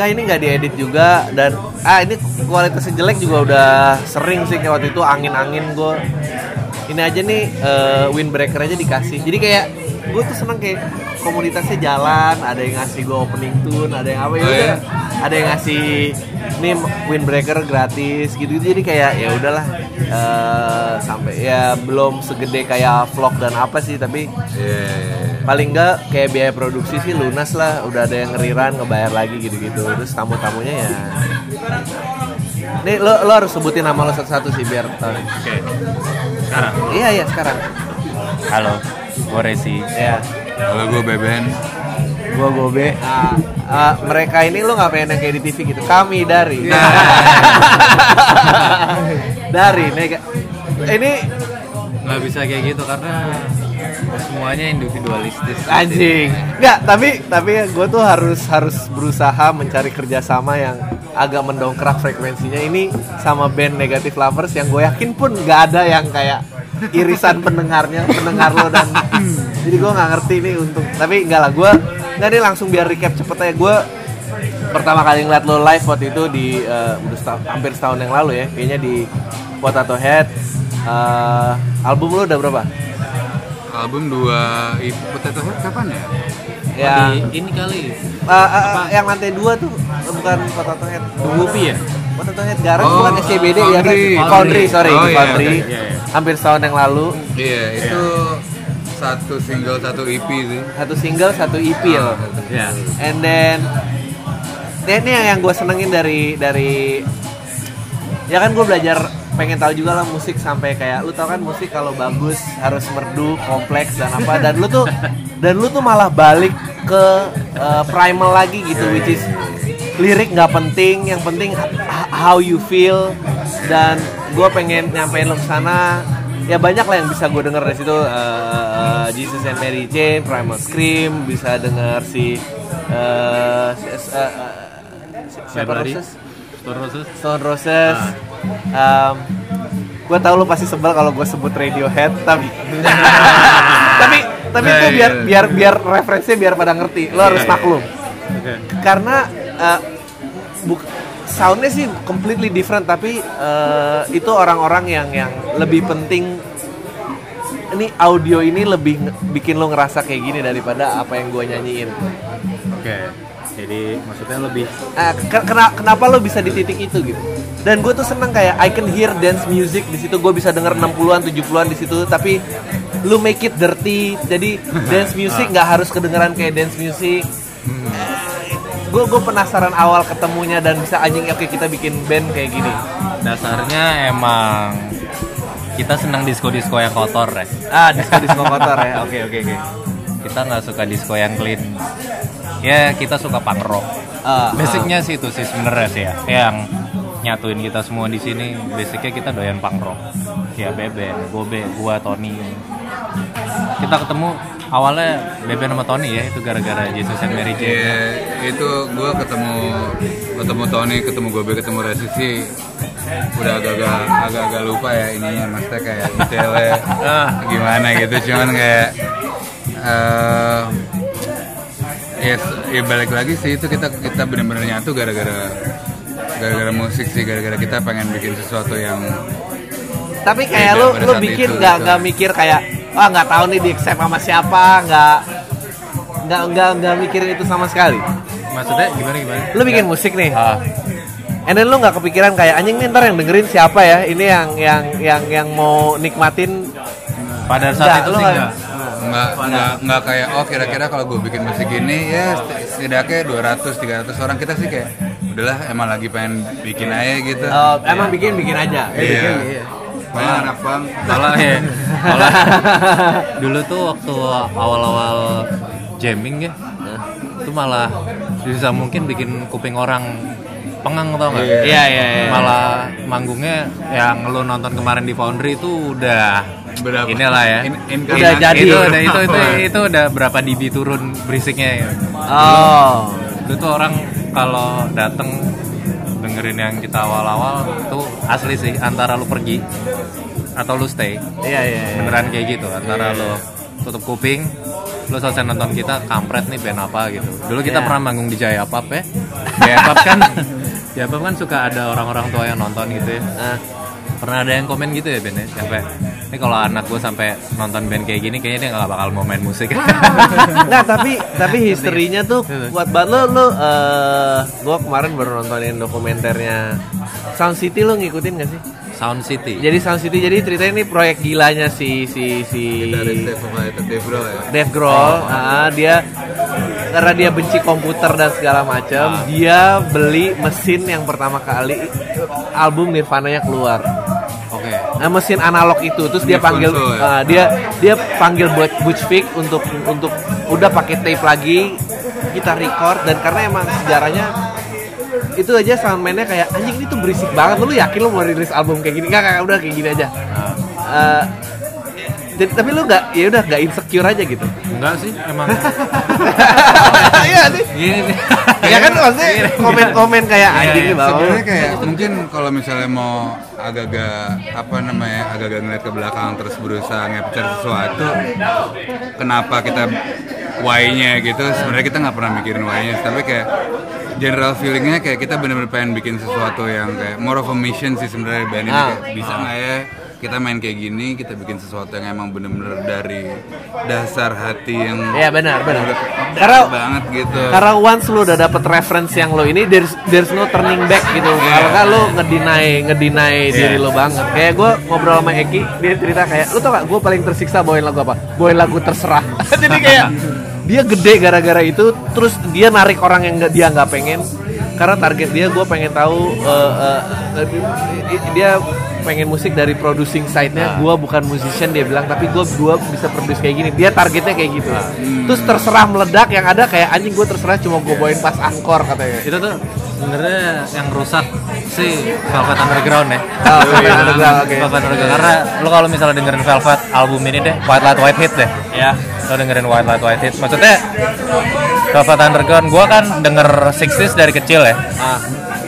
nggak ini nggak diedit juga. Dan ah ini kualitasnya jelek juga udah sering sih kayak waktu itu angin-angin gue ini aja nih eh, windbreaker aja dikasih. Jadi kayak gue tuh seneng kayak komunitasnya jalan ada yang ngasih gue opening tune ada yang apa ya Oh, iya? ada yang ngasih nih windbreaker gratis gitu gitu jadi kayak ya udahlah. Eh, sampai ya belum segede kayak vlog dan apa sih tapi Iya, iya, iya. Paling enggak kayak biaya produksi sih lunas lah. Udah ada yang ngeriran ngebayar lagi gitu-gitu. Terus tamu-tamunya ya. Nih lo, lo harus sebutin nama lo satu-satu sih biar tahu. Oke. Sekarang. iya iya sekarang. Halo, gue Resi. ya Kalau gue Beben, gua gobe. Ah, ah, mereka ini lo nggak pengen yang kayak di TV gitu? Kami dari. Dari nega ini Nggak bisa kayak gitu karena semuanya individualistis. anjing. Nggak tapi tapi gue tuh harus harus berusaha mencari kerjasama yang agak mendongkrak frekuensinya. Ini sama band negatif lovers yang gue yakin pun nggak ada yang kayak irisan pendengarnya pendengar lo dan jadi gue nggak ngerti nih untuk tapi nggak lah gue nggak nih langsung biar recap cepet aja. Gue pertama kali ngeliat lo live waktu itu di udah setahun- hampir setahun yang lalu ya kayaknya di Potato Head. Eh, album lo udah berapa album dua Ibu Potato Head kapan ya? ya Di ini kali. Eh, eh, yang lantai dua tuh eh, bukan Potato Head. Gupi ya? Potato Head Garage Oh, bukan SCBD ya kan? Foundry. Sorry, Oh, di iya, Foundry. oke, iya, iya. Hampir setahun yang lalu, Iya, itu satu single satu EP sih. satu single, satu EP loh. Ya. And then ini yang, yang gue senengin dari dari ya kan gue belajar pengen tahu juga lah musik sampai kayak lu tau kan musik kalau bagus harus merdu kompleks dan apa. Dan lu tuh dan lu tuh malah balik ke uh, primal lagi gitu which is lirik nggak penting. Yang penting how you feel. Dan gue pengen nyampein lo ke sana. Ya banyak lah yang bisa gue denger dari situ. Uh, Jesus and Mary Jane, Primal Scream, bisa denger si uh, uh, uh, siapa. Roses? Stone Roses. Stone Roses. gue tau lu pasti sebel kalau gue sebut Radiohead, tapi tapi tapi Nah, itu biar iya. biar biar referensinya biar pada ngerti. Lo harus Iya, iya. maklum karena uh, buk- soundnya sih completely different tapi uh, itu orang-orang yang yang lebih penting ini audio ini lebih bikin lo ngerasa kayak gini daripada apa yang gue nyanyiin. Oke. Jadi maksudnya lebih Ah, ke- kena- kenapa lo bisa di titik itu gitu? Dan gue tuh seneng kayak I can hear dance music di situ gue bisa denger 60-an 70-an di situ tapi lu make it dirty jadi dance music nggak harus kedengeran kayak dance music gue gue penasaran awal ketemunya dan bisa anjing oke kita bikin band kayak gini dasarnya emang kita senang disco-disco yang kotor ya. ah disco disco kotor ya oke oke oke Kita nggak suka disco yang clean. Ya kita suka punk rock. Ah, Basicnya sih itu sih sebenarnya sih ya. Yang nyatuin kita semua di sini. Basicnya kita doyan punk rock. Ya Beben, Gobe, gua, Tony. Kita ketemu awalnya Beben sama Tony ya itu gara-gara Jesus and Mary Jane. Iya, itu gue ketemu ketemu Tony, ketemu Gobe, ketemu Resi sih udah agak-agak agak-agak lupa ya ininya maksudnya kayak detailnya Ah. gimana gitu cuman kayak eh ya, ya balik lagi sih itu kita kita benar-benar nyatu gara-gara gara-gara musik sih gara-gara kita pengen bikin sesuatu yang tapi kayak lu lu bikin nggak gitu. nggak mikir kayak ah nggak tahu nih di accept sama siapa nggak nggak nggak nggak mikirin itu sama sekali Maksudnya gimana gimana? lu bikin musik nih Ah, and then lu nggak kepikiran kayak anjing nih ntar yang dengerin siapa ya ini yang yang yang yang mau nikmatin pada saat Nggak, itu sih nggak- enggak. Nggak nggak nggak kayak oh kira-kira kalau gue bikin musik ini ya setidaknya 200 300 orang kita sih kayak udahlah emang lagi pengen bikin aja gitu. Oh, emang bikin bikin aja? Iya. Malah anak bang Malah ya, malah. Dulu tuh waktu awal-awal jamming ya, itu malah bisa mungkin bikin kuping orang pengang tau nggak? Iya, iya, iya. Malah manggungnya yang lu nonton kemarin di Foundry itu udah Berapa? inilah ya. In- Udah inkarnasi. jadi. Itu udah itu itu itu udah berapa dB turun berisiknya ya. oh Itu tuh orang kalau dateng dengerin yang kita awal-awal tuh asli sih antara lu pergi atau lu stay iya iya iya. beneran kayak gitu antara lo tutup kuping lu selesai nonton kita kampret nih band apa gitu dulu kita Iya. pernah manggung di Jaya Pub ya Jaya Pub kan Jaya Pub kan suka ada orang-orang tua yang nonton gitu ya Nah, pernah ada yang komen gitu ya Ben ya? Sampai ini kalau anak gue sampai nonton band kayak gini kayaknya dia nggak bakal mau main musik. Nggak, tapi tapi historinya tuh kuat banget. Lo lo eh gua kemarin baru nontonin dokumenternya. Sound City lo ngikutin gak sih? Sound City. Jadi Sound City jadi ceritanya ini proyek gilanya si si si Dave Grohl ya? Dave Grohl, ah, dia karena dia benci komputer dan segala macam, dia beli mesin yang pertama kali album Nirvana-nya keluar. Nah, mesin analog itu. Terus dia Di panggil ah, dia dia panggil buat Butch Vig untuk untuk udah pakai tape lagi kita record. Dan karena emang sejarahnya itu aja soundman-nya kayak anjing ini tuh berisik banget. Lu yakin lu mau rilis album kayak gini? Enggak enggak udah kayak gini aja. Eh, jadi tapi lu nggak ya udah nggak insecure aja gitu? Enggak sih emang. Iya sih. Gini nih ya kan maksudnya komen-komen kayak Iya, anjing iya. bawah. Sebenarnya kayak mungkin kalau misalnya mau agak-agak apa namanya agak-agak ngeliat ke belakang terus berusaha ngepcer sesuatu kenapa kita why-nya gitu sebenarnya kita nggak pernah mikirin why-nya tapi kayak general feelingnya kayak kita bener-bener pengen bikin sesuatu yang kayak more of a mission sih sebenarnya band ini Ah. kayak bisa nggak ya kita main kayak gini kita bikin sesuatu yang emang bener-bener dari dasar hati yang Iya benar benar. karena banget gitu. karena once lu udah dapet reference yang lo ini there's there's no turning back gitu. Kalau kan lo ngedinai ngedinai diri lo banget. Kayak gue ngobrol sama Eki dia cerita kayak lu tau gak gue paling tersiksa bawain lagu apa? Bawain lagu terserah. Jadi kayak dia gede gara-gara itu terus dia narik orang yang nggak- dia nggak pengen karena target dia gue pengen tahu eh, eh, eh, dia pengen musik dari producing side-nya. Gue bukan musician dia bilang tapi gue gua bisa produce kayak gini. Dia targetnya kayak gitu. Terus terserah meledak yang ada kayak anjing gue terserah cuma gue bawain pas angkor katanya. Itu tuh sebenarnya yang rusak si Velvet Underground ya. Oh, Velvet Underground, oke. Velvet Underground. Karena lo kalau misalnya dengerin Velvet album ini deh White Light White Hit deh. Ya lo dengerin White Light White Hit maksudnya Velvet Underground gua kan denger 60s dari kecil ya ah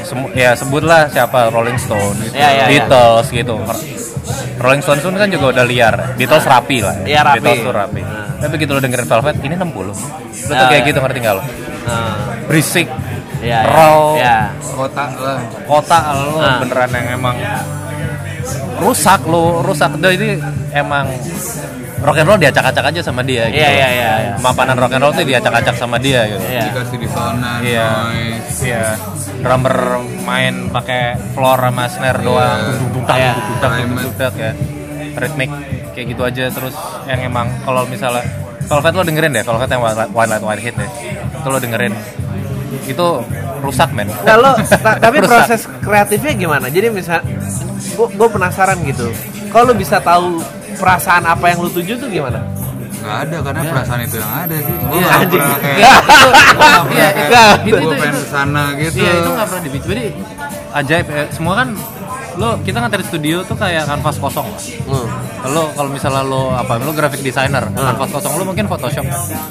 Semu- ya sebutlah siapa Rolling Stones, Ya, ya, ya. Beatles gitu. Rolling Stones pun kan juga udah liar. Beatles rapi lah. Iya, rapi. Beatles tuh rapi. Nah. Tapi begitu lo dengerin Velvet, ini 60. Lo tuh Ah, kayak ya. gitu ngerti nggak lo? ah. Berisik, ya ya. raw, ya kota lah kota lo Ah. beneran yang emang rusak lo, rusak. Ini emang rock and roll diacak-acak aja sama dia gitu. Iya, iya, iya, iya. Mapanan rock and roll tuh diacak-acak sama dia gitu. Iya. dikasih disonan Iya. noise Iya. Drummer main pakai floor sama snare doang. Dung, dung, dung, Iya. dung, dung, dung, dung, ya. Ritmik kayak gitu aja terus yang emang kalau misalnya Velvet lo dengerin deh, Velvet yang One Light One, Hit deh. Itu lo dengerin. Itu rusak men. Nah, lo, ta- tapi Rusak. proses kreatifnya gimana? Jadi misal, gue penasaran gitu. Kalau lo bisa tahu perasaan apa yang lo tuju tuh gimana? nggak ada karena perasaan itu yang ada sih gue Iya, nggak anjing. pernah kayak Iya, iya, Nggak. itu- gue pengen ke sana gitu Iya itu nggak pernah dibikin. Jadi ajaib ya. Semua kan lo kita nganter studio tuh kayak kanvas kosong. Hmm. Lo kalau misalnya lo apa lo graphic designer, kanvas kosong lo mungkin Photoshop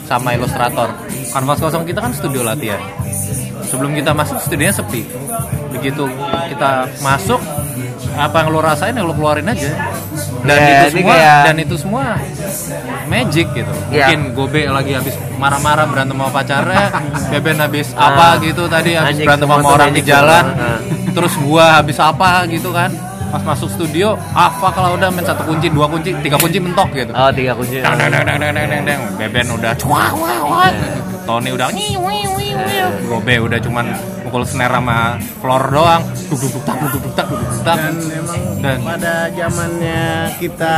sama Illustrator. Kanvas kosong kita kan studio latihan. Sebelum kita masuk studionya sepi. Begitu kita masuk apa yang lo rasain yang lo keluarin aja. Dan Ya, itu semua kayak- dan itu semua magic gitu. Ya. Mungkin Gobe lagi habis marah-marah berantem sama pacarnya, Beben habis apa gitu tadi habis berantem sama orang di jalan. Nah. Terus gua habis apa gitu kan. Pas masuk studio, apa kalau udah main satu kunci, dua kunci, tiga kunci mentok gitu. Oh tiga kunci. Dang, dang, dang, dang, dang, dang, dang, dang. Beben udah cuak, wah, wah. Tony udah. Gobe udah cuman mukul snare sama floor doang. Duk, duk, duk, tak, duk, duk, tak, duk, duk, tak. dan pada zamannya kita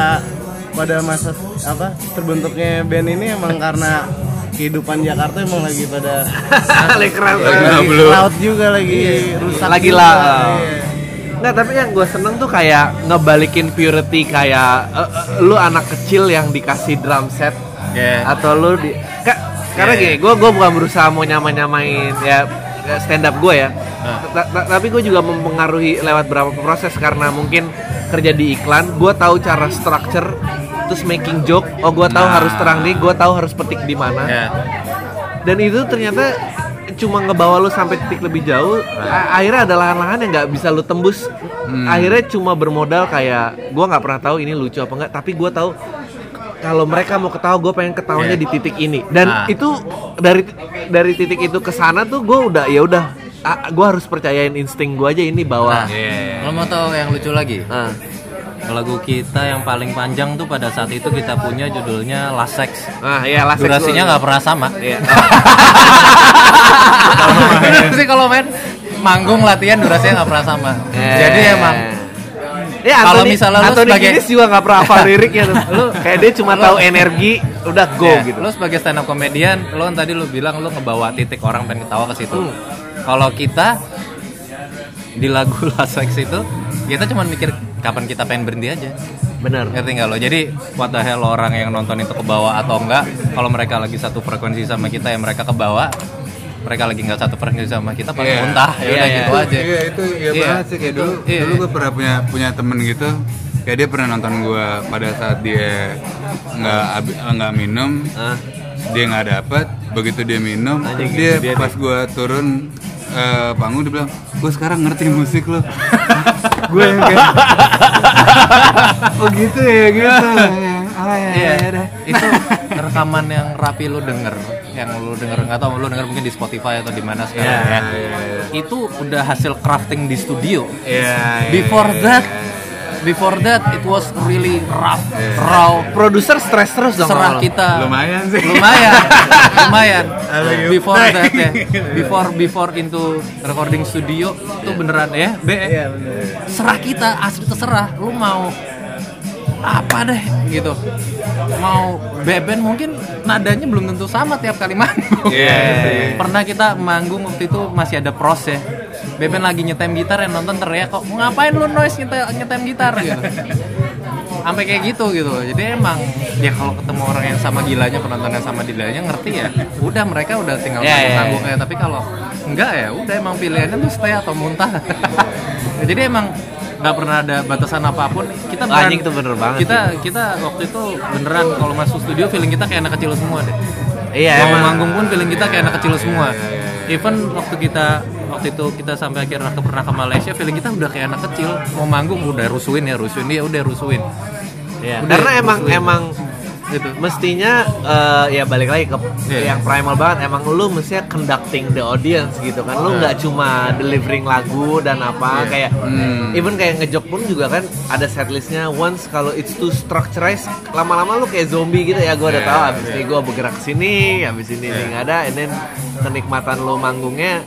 pada masa apa terbentuknya band ini emang karena kehidupan Jakarta emang lagi pada Lagi laut juga lagi rusak Lagi lah. Nggak, tapi yang gue seneng tuh kayak ngebalikin purity kayak eh, eh, lu anak kecil yang dikasih drum set Yeah. atau lu di Kak, karena Yeah. gini, gue gue bukan berusaha mau nyamain-nyamain ya ya stand up gue ya. Nah. Ta- ta- Tapi gue juga mempengaruhi lewat beberapa proses karena mungkin kerja di iklan, gue tahu cara structure, terus making joke. Oh, gue tahu Nah. harus terang nih, gue tahu harus petik di mana ya. dan itu ternyata cuma ngebawa lu sampai titik lebih jauh A- akhirnya ada lahan-lahan yang nggak bisa lu tembus Hmm. akhirnya cuma bermodal kayak gua nggak pernah tahu ini lucu apa enggak tapi gua tahu kalau mereka mau ketawa gue pengen ketawanya Iya. di titik ini dan Nah. itu dari dari titik itu ke sana tuh gue udah ya udah gue harus percayain insting gue aja ini bahwa Nah, lo mau tahu yang lucu lagi? Ah. Lagu kita yang paling panjang tuh pada saat itu kita punya judulnya Last Sex. nah ya lah Durasinya nggak pernah sama. Iya. sih kalau main manggung latihan durasinya nggak pernah sama. Eh. Jadi emang Ya, Kalau Anthony, misalnya lu Anthony sebagai- Kiedis juga nggak pernah hafal liriknya tuh. Lu kayak dia cuma tahu energi, udah go ya, gitu. lo sebagai stand up comedian, lo kan tadi lo bilang lo ngebawa titik orang pengen ketawa ke situ. Hmm. Kalau kita di lagu Last Sex itu kita cuma mikir kapan kita pengen berhenti aja. Bener. Ngerti nggak lo? Jadi what the hell orang yang nonton itu ke bawah atau enggak Kalau mereka lagi satu frekuensi sama kita ya mereka ke bawah Mereka lagi nggak satu frekuensi sama kita paling Iya. muntah ya Iya, udah iya. gitu aja Iya itu iya, Iya. banget sih kayak dulu Iya. dulu gue pernah punya punya temen gitu kayak dia pernah nonton gue pada saat dia nggak nggak minum Ah. dia nggak dapet begitu dia minum Anjing, dia, dia pas gue turun eh, panggung dia bilang gue sekarang ngerti musik lo gue yang kayak oh gitu ya gitu ah, ya, Iya, ya, ya. itu rekaman yang rapi lu denger, yang lu denger nggak tahu lu denger mungkin di Spotify atau di mana sekarang Iya, ya. iya, iya. Itu udah hasil crafting di studio. Iya, iya, Before iya, that, iya. Before that it was really rough, raw. Produser stres terus dong. Serah kita. lumayan sih. Lumayan. Lumayan. Before Yuk. that ya. before before into recording studio itu beneran ya. Be. Iya bener. serah kita asli terserah. Lu mau apa deh gitu. Mau beben mungkin nadanya belum tentu sama tiap kali manggung. Iya, iya. pernah kita manggung waktu itu masih ada pros ya. Beben lagi nyetem gitar yang nonton teriak kok ngapain lu noise nyetem, nyetem gitar? Gitu. Sampai kayak gitu gitu. Jadi emang ya kalau ketemu orang yang sama gilanya penonton yang sama gilanya ngerti ya udah mereka udah tinggal ya, ya. nanggung ya tapi kalau enggak ya udah emang pilihannya tuh stay atau muntah. Jadi emang nggak pernah ada batasan apa pun kita beneran- Anjing tuh bener banget kita kita waktu itu beneran kalau masuk studio feeling kita kayak anak kecil semua deh. Iya mau manggung pun feeling kita kayak anak kecil semua. Even waktu kita waktu itu kita sampai akhirnya ke pernah ke Malaysia feeling kita udah kayak anak kecil. Mau manggung udah rusuin ya rusuin dia udah rusuin. Iya, Udah, Karena emang rusuin. emang gitu. Mestinya eh, ya balik lagi ke Iya. yang primal banget. Emang lu mestinya conducting the audience gitu kan. Lu nggak cuma delivering lagu dan apa kayak Hmm. even kayak ngejok pun juga kan ada setlistnya. Once kalau it's too structurized lama-lama lu kayak zombie gitu ya. Gue udah Iya, tahu abis ini gue bergerak sini abis ini ini nggak ada. And then kenikmatan lu manggungnya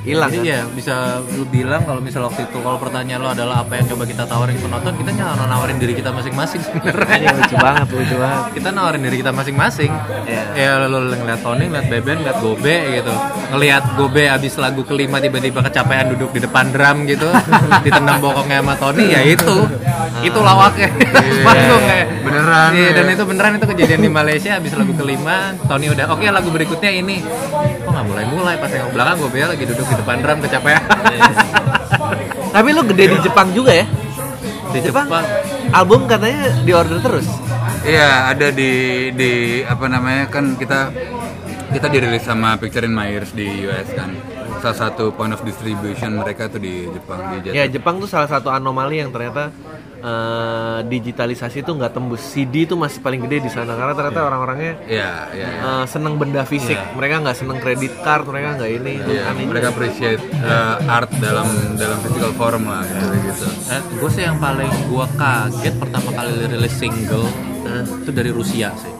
hilang Jadi kan? ya bisa lu bilang kalau misal waktu itu kalau pertanyaan lo adalah apa yang coba kita tawarin ke penonton, kita nyala nawarin diri kita masing-masing sebenarnya. lucu banget lucu banget kita nawarin diri kita masing-masing. Iya. Ya lu ngeliat Tony, ngeliat Beben, ngeliat Gobe gitu. Ngeliat Gobe abis lagu kelima tiba-tiba kecapean duduk di depan drum gitu, ditendang bokongnya sama Tony, ya itu. Itu lawaknya. Panggung ya. Beneran, Iya, ya. dan itu beneran itu kejadian di Malaysia abis lagu kelima, Tony udah oke lagu berikutnya ini. Kok nggak mulai-mulai pas yang belakang Gobe lagi duduk di depan drum kecapean. tapi lu gede di Jepang juga ya di Jepang. album katanya di order terus Iya, ada di di apa namanya kan kita kita dirilis sama Picture in My Ears di US kan. Salah satu point of distribution mereka tuh di Jepang di Jepang. Ya Jepang tuh salah satu anomali yang ternyata eh, digitalisasi tuh nggak tembus CD itu masih paling gede di sana karena ternyata orang-orangnya Iya, iya. iya. eh, seneng benda fisik mereka nggak seneng kredit card mereka nggak ini Iya, aneh mereka appreciate uh, art dalam dalam physical form lah gitu. gitu. Eh, gue sih yang paling gue kaget pertama kali rilis single eh, itu dari Rusia sih.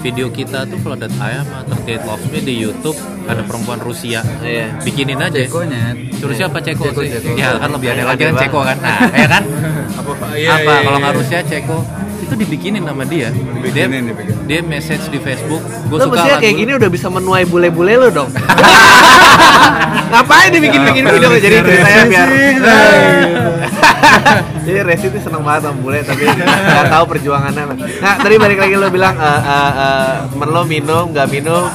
Video kita tuh kalau ada ayam atau Kate Loves Me di YouTube ada perempuan Rusia. Iya. Bikinin aja. Cekonya. Suruh siapa Ceko, Ceko, sih? Ceko. Ya kan lebih aneh lagi kan. Ceko kan. Nah, ya kan? Apa Iya, apa kalau nggak Rusia Ceko itu dibikinin sama dia. Dia, Dibikinin, dibikinin. dia message di Facebook. Gue Lo suka mestinya kayak gini udah bisa menuai bule-bule lo dong. Ngapain dibikin-bikin Apa video lu jadi ceritanya biar. jadi Resi itu seneng banget sama bule tapi nggak tahu perjuangannya. Nah tadi balik lagi lo bilang eh, temen lo minum nggak minum.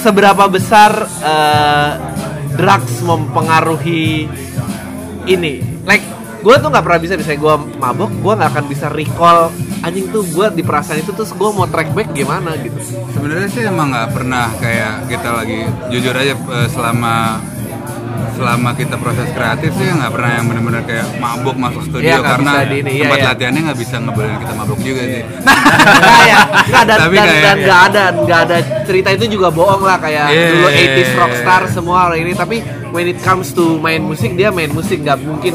Seberapa besar eh, drugs mempengaruhi ini? Like gue tuh nggak pernah bisa misalnya gue mabok gue nggak akan bisa recall anjing tuh gue di perasaan itu terus gue mau track back gimana gitu Sebenarnya sih emang nggak pernah kayak kita lagi jujur aja eh, selama selama kita proses kreatif sih nggak pernah yang benar-benar kayak mabuk masuk studio Iya, nggak karena bisa di ini, iya, tempat iya. latihannya nggak bisa ngebolehin kita mabuk juga sih. Nggak ya, nggak dan Tapi dan kayak- dan nggak ada nggak ada cerita itu juga bohong lah kayak Iya, dulu iya, 80s iya. rockstar semua orang ini tapi when it comes to main musik dia main musik nggak mungkin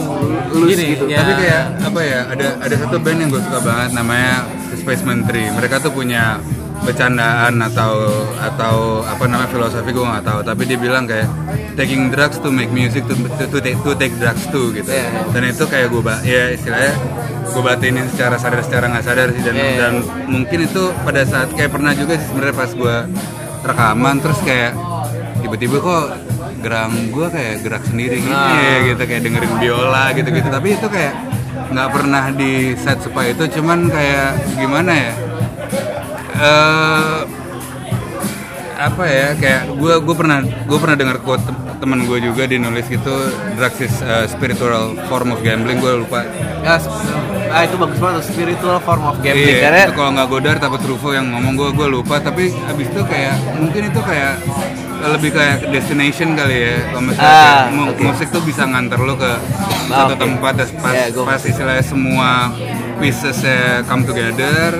lulus Gini, gitu. ya. Tapi kayak apa ya? Ada ada satu band yang gue suka banget namanya Space Tree. Mereka tuh punya bercandaan atau atau apa namanya filosofi gue nggak tahu. Tapi dia bilang kayak taking drugs to make music to to, to take to take drugs too gitu. Iya, iya. dan itu kayak gue ya istilahnya gue batinin secara sadar secara nggak sadar sih. Dan Iya, iya. dan mungkin itu pada saat kayak pernah juga sih sebenarnya pas gue rekaman terus kayak tiba-tiba kok geram gue kayak gerak sendiri gitu Ah. ya gitu. Kayak dengerin biola gitu-gitu. Tapi itu kayak nggak pernah di set supaya itu. Cuman kayak gimana ya eh apa ya kayak gue gue pernah gue pernah dengar quote tem- temen gue juga di nulis gitu drugs is a spiritual form of gambling gue lupa Ya, ah, itu bagus banget spiritual form of gambling Iya, karena itu kalau nggak Godard tapi Truffaut yang ngomong gue gue lupa tapi abis itu kayak mungkin itu kayak lebih kayak destination kali ya kalau misalnya Ah, kayak oke. musik tuh bisa nganter lo ke Ah, satu oke. tempat terus pas, gua- pas istilahnya semua pieces come together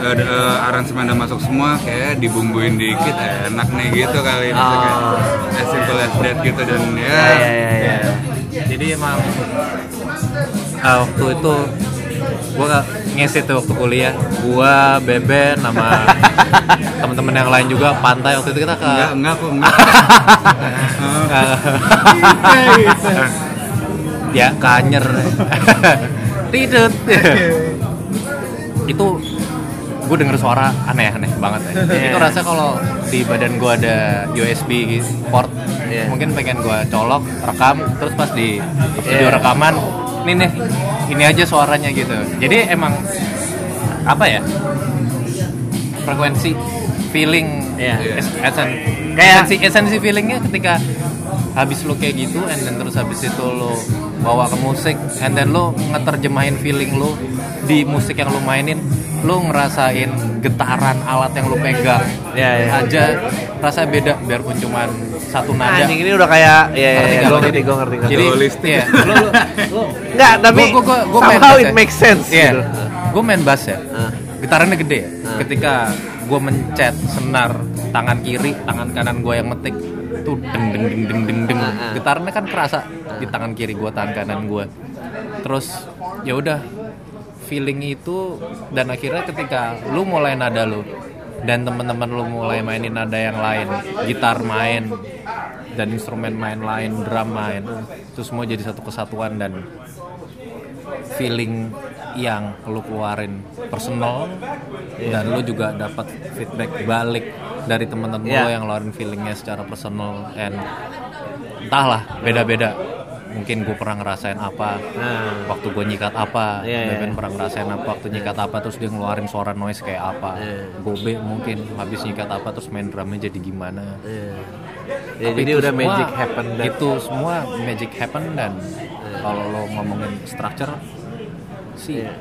eh, eh, aransemen udah masuk semua kayak dibumbuin dikit enak nih gitu kali. Maksudnya kayak Ah. as simple as that gitu dan ya, ya ya ya, ya. jadi emang ah, waktu itu gua ngisi tuh waktu kuliah. Gua beben sama teman-teman yang lain juga pantai waktu itu kita ke enggak enggak kok enggak ya kanyer tidut itu gue denger suara aneh aneh banget ya. itu rasa kalau di badan gue ada USB port Iya. mungkin pengen gue colok rekam terus pas di studio Iya. rekaman ini nih ini aja suaranya gitu jadi emang apa ya frekuensi feeling Iya. es- esen- Kayak- esensi esensi feelingnya ketika habis lu kayak gitu and then terus habis itu lu bawa ke musik and then lu ngeterjemahin feeling lu di musik yang lu mainin lu ngerasain getaran alat yang lu pegang Ya, ya. aja rasa beda biarpun cuman satu nada Anjing ini udah kayak ya, ya, Ngerti ya, nggak gue ngerti gue ngerti ngerti. jadi iya, lu, lu, lu Enggak, tapi Gua- gua- gua main somehow bass it ya. makes sense Iya. gitu. Gue main bass ya. Ah. Gitarannya gede ya. Ah. Ketika gue mencet senar tangan kiri, tangan kanan gue yang metik tuh deng deng deng deng deng deng. Ah, ah. Gitarannya kan kerasa di tangan kiri gue, tangan kanan gue. Terus ya udah feeling itu dan akhirnya ketika lu mulai nada lu dan teman-teman lu mulai mainin nada yang lain, gitar main dan instrumen main lain, drum main, itu semua jadi satu kesatuan dan feeling yang lu keluarin personal dan lu juga dapat feedback balik dari teman-teman Iya. lu yang ngeluarin feelingnya secara personal and entahlah beda-beda mungkin gue pernah ngerasain apa Nah. waktu gue nyikat apa Iya, iya. Beben pernah ngerasain apa waktu nyikat apa terus dia ngeluarin suara noise kayak apa Iya. Gobe mungkin habis nyikat apa terus main drumnya jadi gimana Iya. Ya, Tapi jadi itu udah semua- magic happen dan itu semua magic happen dan kalau lo ngomongin structure sih Iya.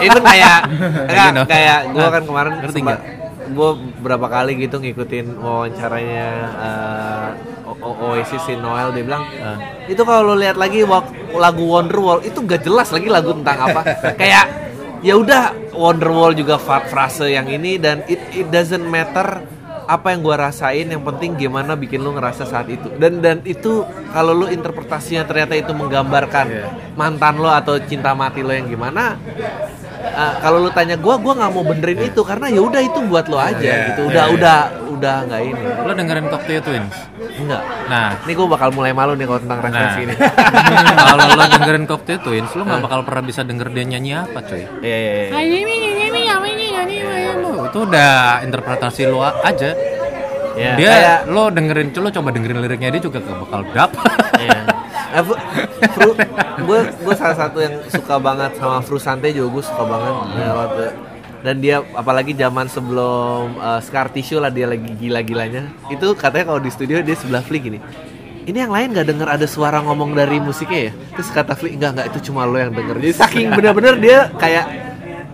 itu kayak enggak, Gino. kayak gue Ah, kan kemarin ngerti sempat gue berapa kali gitu ngikutin wawancaranya eh, O- O- Oasis si Noel dia bilang Ah. itu kalau lo lihat lagi lagu Wonderwall itu gak jelas lagi lagu tentang apa kayak ya udah Wonderwall juga frase yang ini dan it, it doesn't matter apa yang gua rasain yang penting gimana bikin lu ngerasa saat itu dan dan itu kalau lu interpretasinya ternyata itu menggambarkan Iya. mantan lo atau cinta mati lo yang gimana eh, kalau lu tanya gua gua nggak mau benerin itu karena ya udah itu buat lo aja Iya, gitu udah iya, udah udah nggak ini lo dengerin Cocktail Twins enggak nah ini gua bakal mulai malu nih kalau tentang referensi Nah, ini kalau lo dengerin Cocktail Twins, lo nggak bakal pernah bisa denger dia nyanyi apa, coy. Iya, iya, iya. Itu udah interpretasi lo aja. Ya, dia kayak- lo dengerin, lo coba dengerin liriknya dia juga gak bakal dap. Iya. Eh, Fru, gue gue salah satu yang suka banget sama Frusante juga gue suka banget Ya, waktu- dan dia apalagi zaman sebelum uh, Scar Tissue lah dia lagi gila-gilanya itu katanya kalau di studio dia sebelah Flick gini ini yang lain gak denger ada suara ngomong dari musiknya ya terus kata Flick enggak enggak itu cuma lo yang denger jadi saking bener-bener dia kayak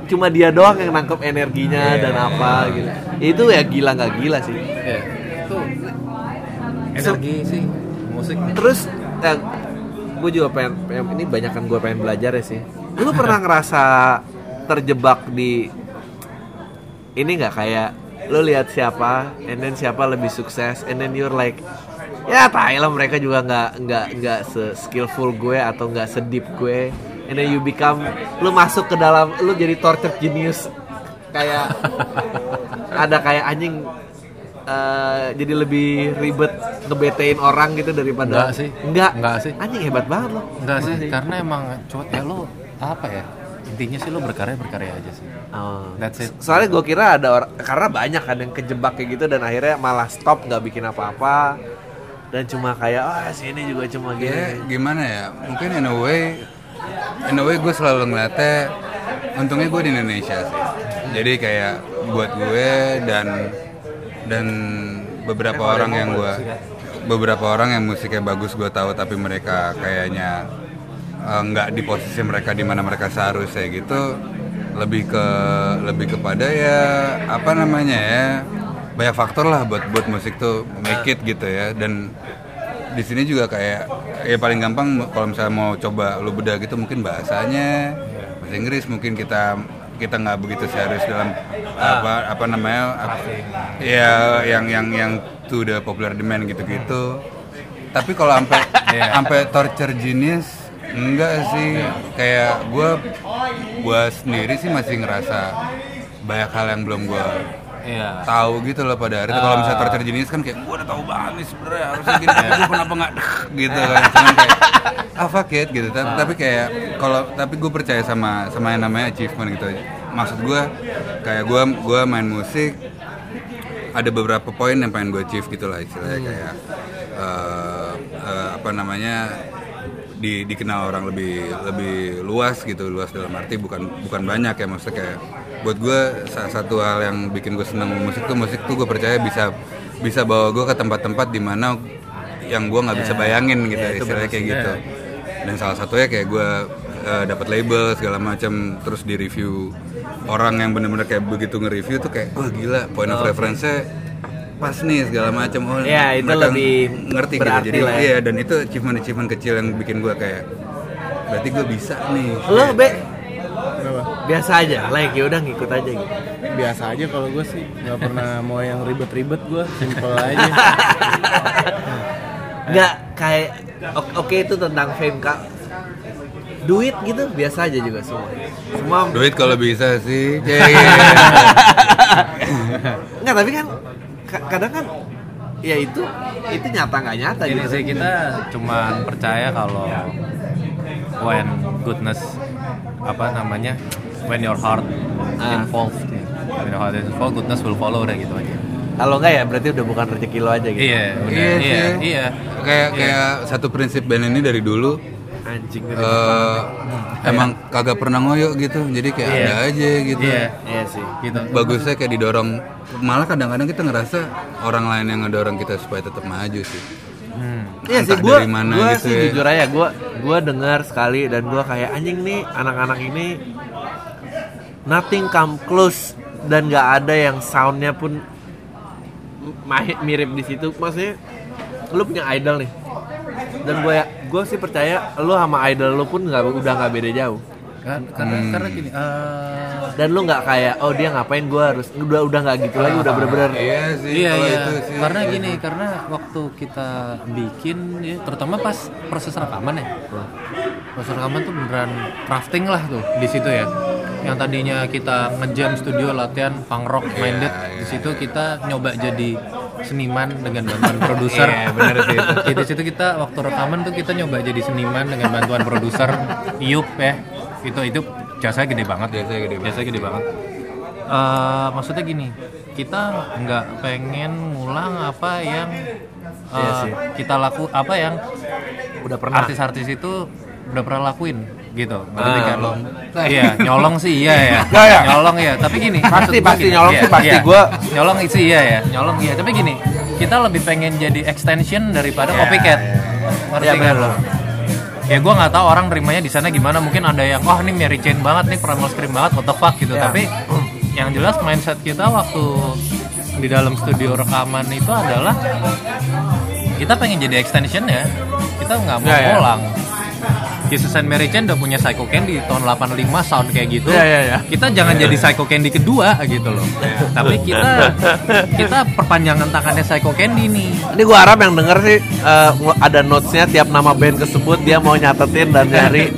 cuma dia doang yang nangkep energinya dan apa gitu. Itu ya gila nggak gila sih. Ya, itu energi sih musik. Terus eh, gue juga pengen, pengen ini banyak kan gue pengen belajar ya sih. Lu pernah ngerasa terjebak di ini nggak? Kayak lu lihat siapa and then siapa lebih sukses and then you're like ya tai lah mereka juga nggak nggak nggak se skillful gue atau nggak sedip gue and then you become lu masuk ke dalam lu jadi torture genius. Kayak ada kayak anjing eh, jadi lebih ribet ngebetein orang gitu daripada Enggak sih. enggak Enggak sih. anjing hebat banget loh enggak sih karena emang coba ya lo apa ya intinya sih lo berkarya berkarya aja sih. Oh. that's it. Soalnya gue kira ada orang karena banyak kan yang kejebak kayak gitu dan akhirnya malah stop nggak bikin apa-apa. Dan cuma kayak ah sini juga cuma ya gini. gimana ya mungkin in a way in a way gue selalu ngeliatnya untungnya gue di Indonesia sih. Jadi kayak buat gue dan dan beberapa orang yang gue beberapa orang yang musiknya bagus gue tahu tapi mereka kayaknya eh, nggak di posisi mereka di mana mereka seharusnya gitu. Lebih ke lebih kepada ya apa namanya ya banyak faktor lah buat buat musik tuh make it gitu ya. Dan di sini juga kayak ya paling gampang kalau misalnya mau coba lu bedah gitu mungkin bahasanya bahasa Inggris mungkin kita kita nggak begitu serius dalam apa apa namanya apa, ya yang yang yang to the popular demand gitu-gitu. Tapi kalau sampai sampai torture genius enggak sih. Kayak gue gue sendiri sih masih ngerasa banyak hal yang belum gue iya. Tahu gitu loh pada hari itu kalau misalnya torture genius kan kayak gue udah tahu banget nih sebenarnya harusnya gini gue kenapa nggak deh gitu kan. Cuman kayak ah fuck it gitu. Tapi, tapi kayak kalau tapi gue percaya sama sama yang namanya achievement gitu. Maksud gue kayak gue gue main musik ada beberapa poin yang pengen gue achieve gitu lah istilahnya. Kayak eh, eh, apa namanya di, dikenal orang lebih lebih luas gitu luas dalam arti bukan bukan banyak ya maksudnya kayak buat gue salah satu hal yang bikin gue seneng musik tuh musik tuh gue percaya bisa bisa bawa gue ke tempat-tempat di mana yang gue nggak bisa bayangin gitu istilahnya kayak gitu. Dan salah satunya kayak gue eh, dapat label segala macam terus di review orang yang bener-bener kayak begitu nge-review tuh kayak wah gila point of reference-nya pas nih segala macam oh Ya, itu mereka lebih ngerti gitu. jadi lah ya. iya dan itu achievement achievement kecil yang bikin gue kayak berarti gue bisa nih. Lo be? Biasa aja like ya udah ngikut aja gitu. Biasa aja kalau gue sih nggak pernah mau yang ribet-ribet gue simple aja. Nggak kayak oke itu tentang fame kak. Duit gitu biasa aja juga semua. Semua duit kalau bisa sih. Nggak tapi kan ka- kadang kan ya itu itu nyata nggak nyata gitu sih kita cuman percaya kalau when goodness apa namanya when your heart Ah. involved ya. when your heart is involved goodness will follow deh gitu aja. Kalau nggak ya berarti udah bukan rezeki lo aja gitu. Iya benar Iya iya iya. Kayak kayak satu prinsip band ini dari dulu anjing eh, emang kagak pernah ngoyo gitu. Jadi kayak Iya. ada aja gitu. Iya. Iya sih. Gitu. Bagusnya kayak didorong. Malah kadang-kadang kita ngerasa orang lain yang ngedorong kita supaya tetap maju sih. Hmm. Iya sih, gue gua gitu sih ya. jujur aja, gue gue dengar sekali dan gue kayak anjing nih anak-anak ini nothing come close dan gak ada yang soundnya pun mirip di situ. Maksudnya lu punya idol nih. Dan gue gue sih percaya lu sama idol lu pun nggak udah nggak beda jauh. Kan karena karena gini eh, dan lu nggak kayak oh dia ngapain gue harus udah udah nggak gitu lagi udah bener-bener. iya sih iya iya. itu sih. Karena gini karena waktu kita bikin ya, terutama pas proses rekaman ya. Proses rekaman tuh beneran crafting lah tuh di situ ya yang tadinya kita ngejam studio latihan punk rock minded di situ kita nyoba jadi seniman dengan bantuan produser. Iya, bener sih. Itu. di situ kita waktu rekaman tuh kita nyoba jadi seniman dengan bantuan produser. Iup ya. Itu itu jasanya gede banget. Jasanya gede banget. jasanya gede banget. Eh, maksudnya gini kita nggak pengen ngulang apa yang Iya sih. kita laku apa yang udah pernah. artis-artis itu udah pernah lakuin gitu ngerti Ah, kan nyolong. iya nyolong sih iya ya nyolong ya tapi gini Pasti, pasti, gini, nyolong iya, sih pasti. iya. Gua- nyolong sih iya ya nyolong iya tapi gini kita lebih pengen jadi extension daripada copycat ngerti Iya, kan bener. lo ya gue nggak tahu orang nerimanya di sana gimana mungkin ada yang wah ini Mary Jane banget nih Primal Scream banget what the fuck gitu Iya. tapi yang jelas mindset kita waktu di dalam studio rekaman itu adalah kita pengen jadi extension ya kita nggak mau ya. ngulang Jesus and Mary Chain udah punya Psycho Candy tahun 85 sound kayak gitu. Ya, ya, ya. Kita jangan jadi Psycho Candy kedua gitu loh. Tapi kita kita perpanjangan tangannya Psycho Candy nih. Ini gue harap yang denger sih eh, ada notesnya tiap nama band kesebut dia mau nyatetin dan nyari.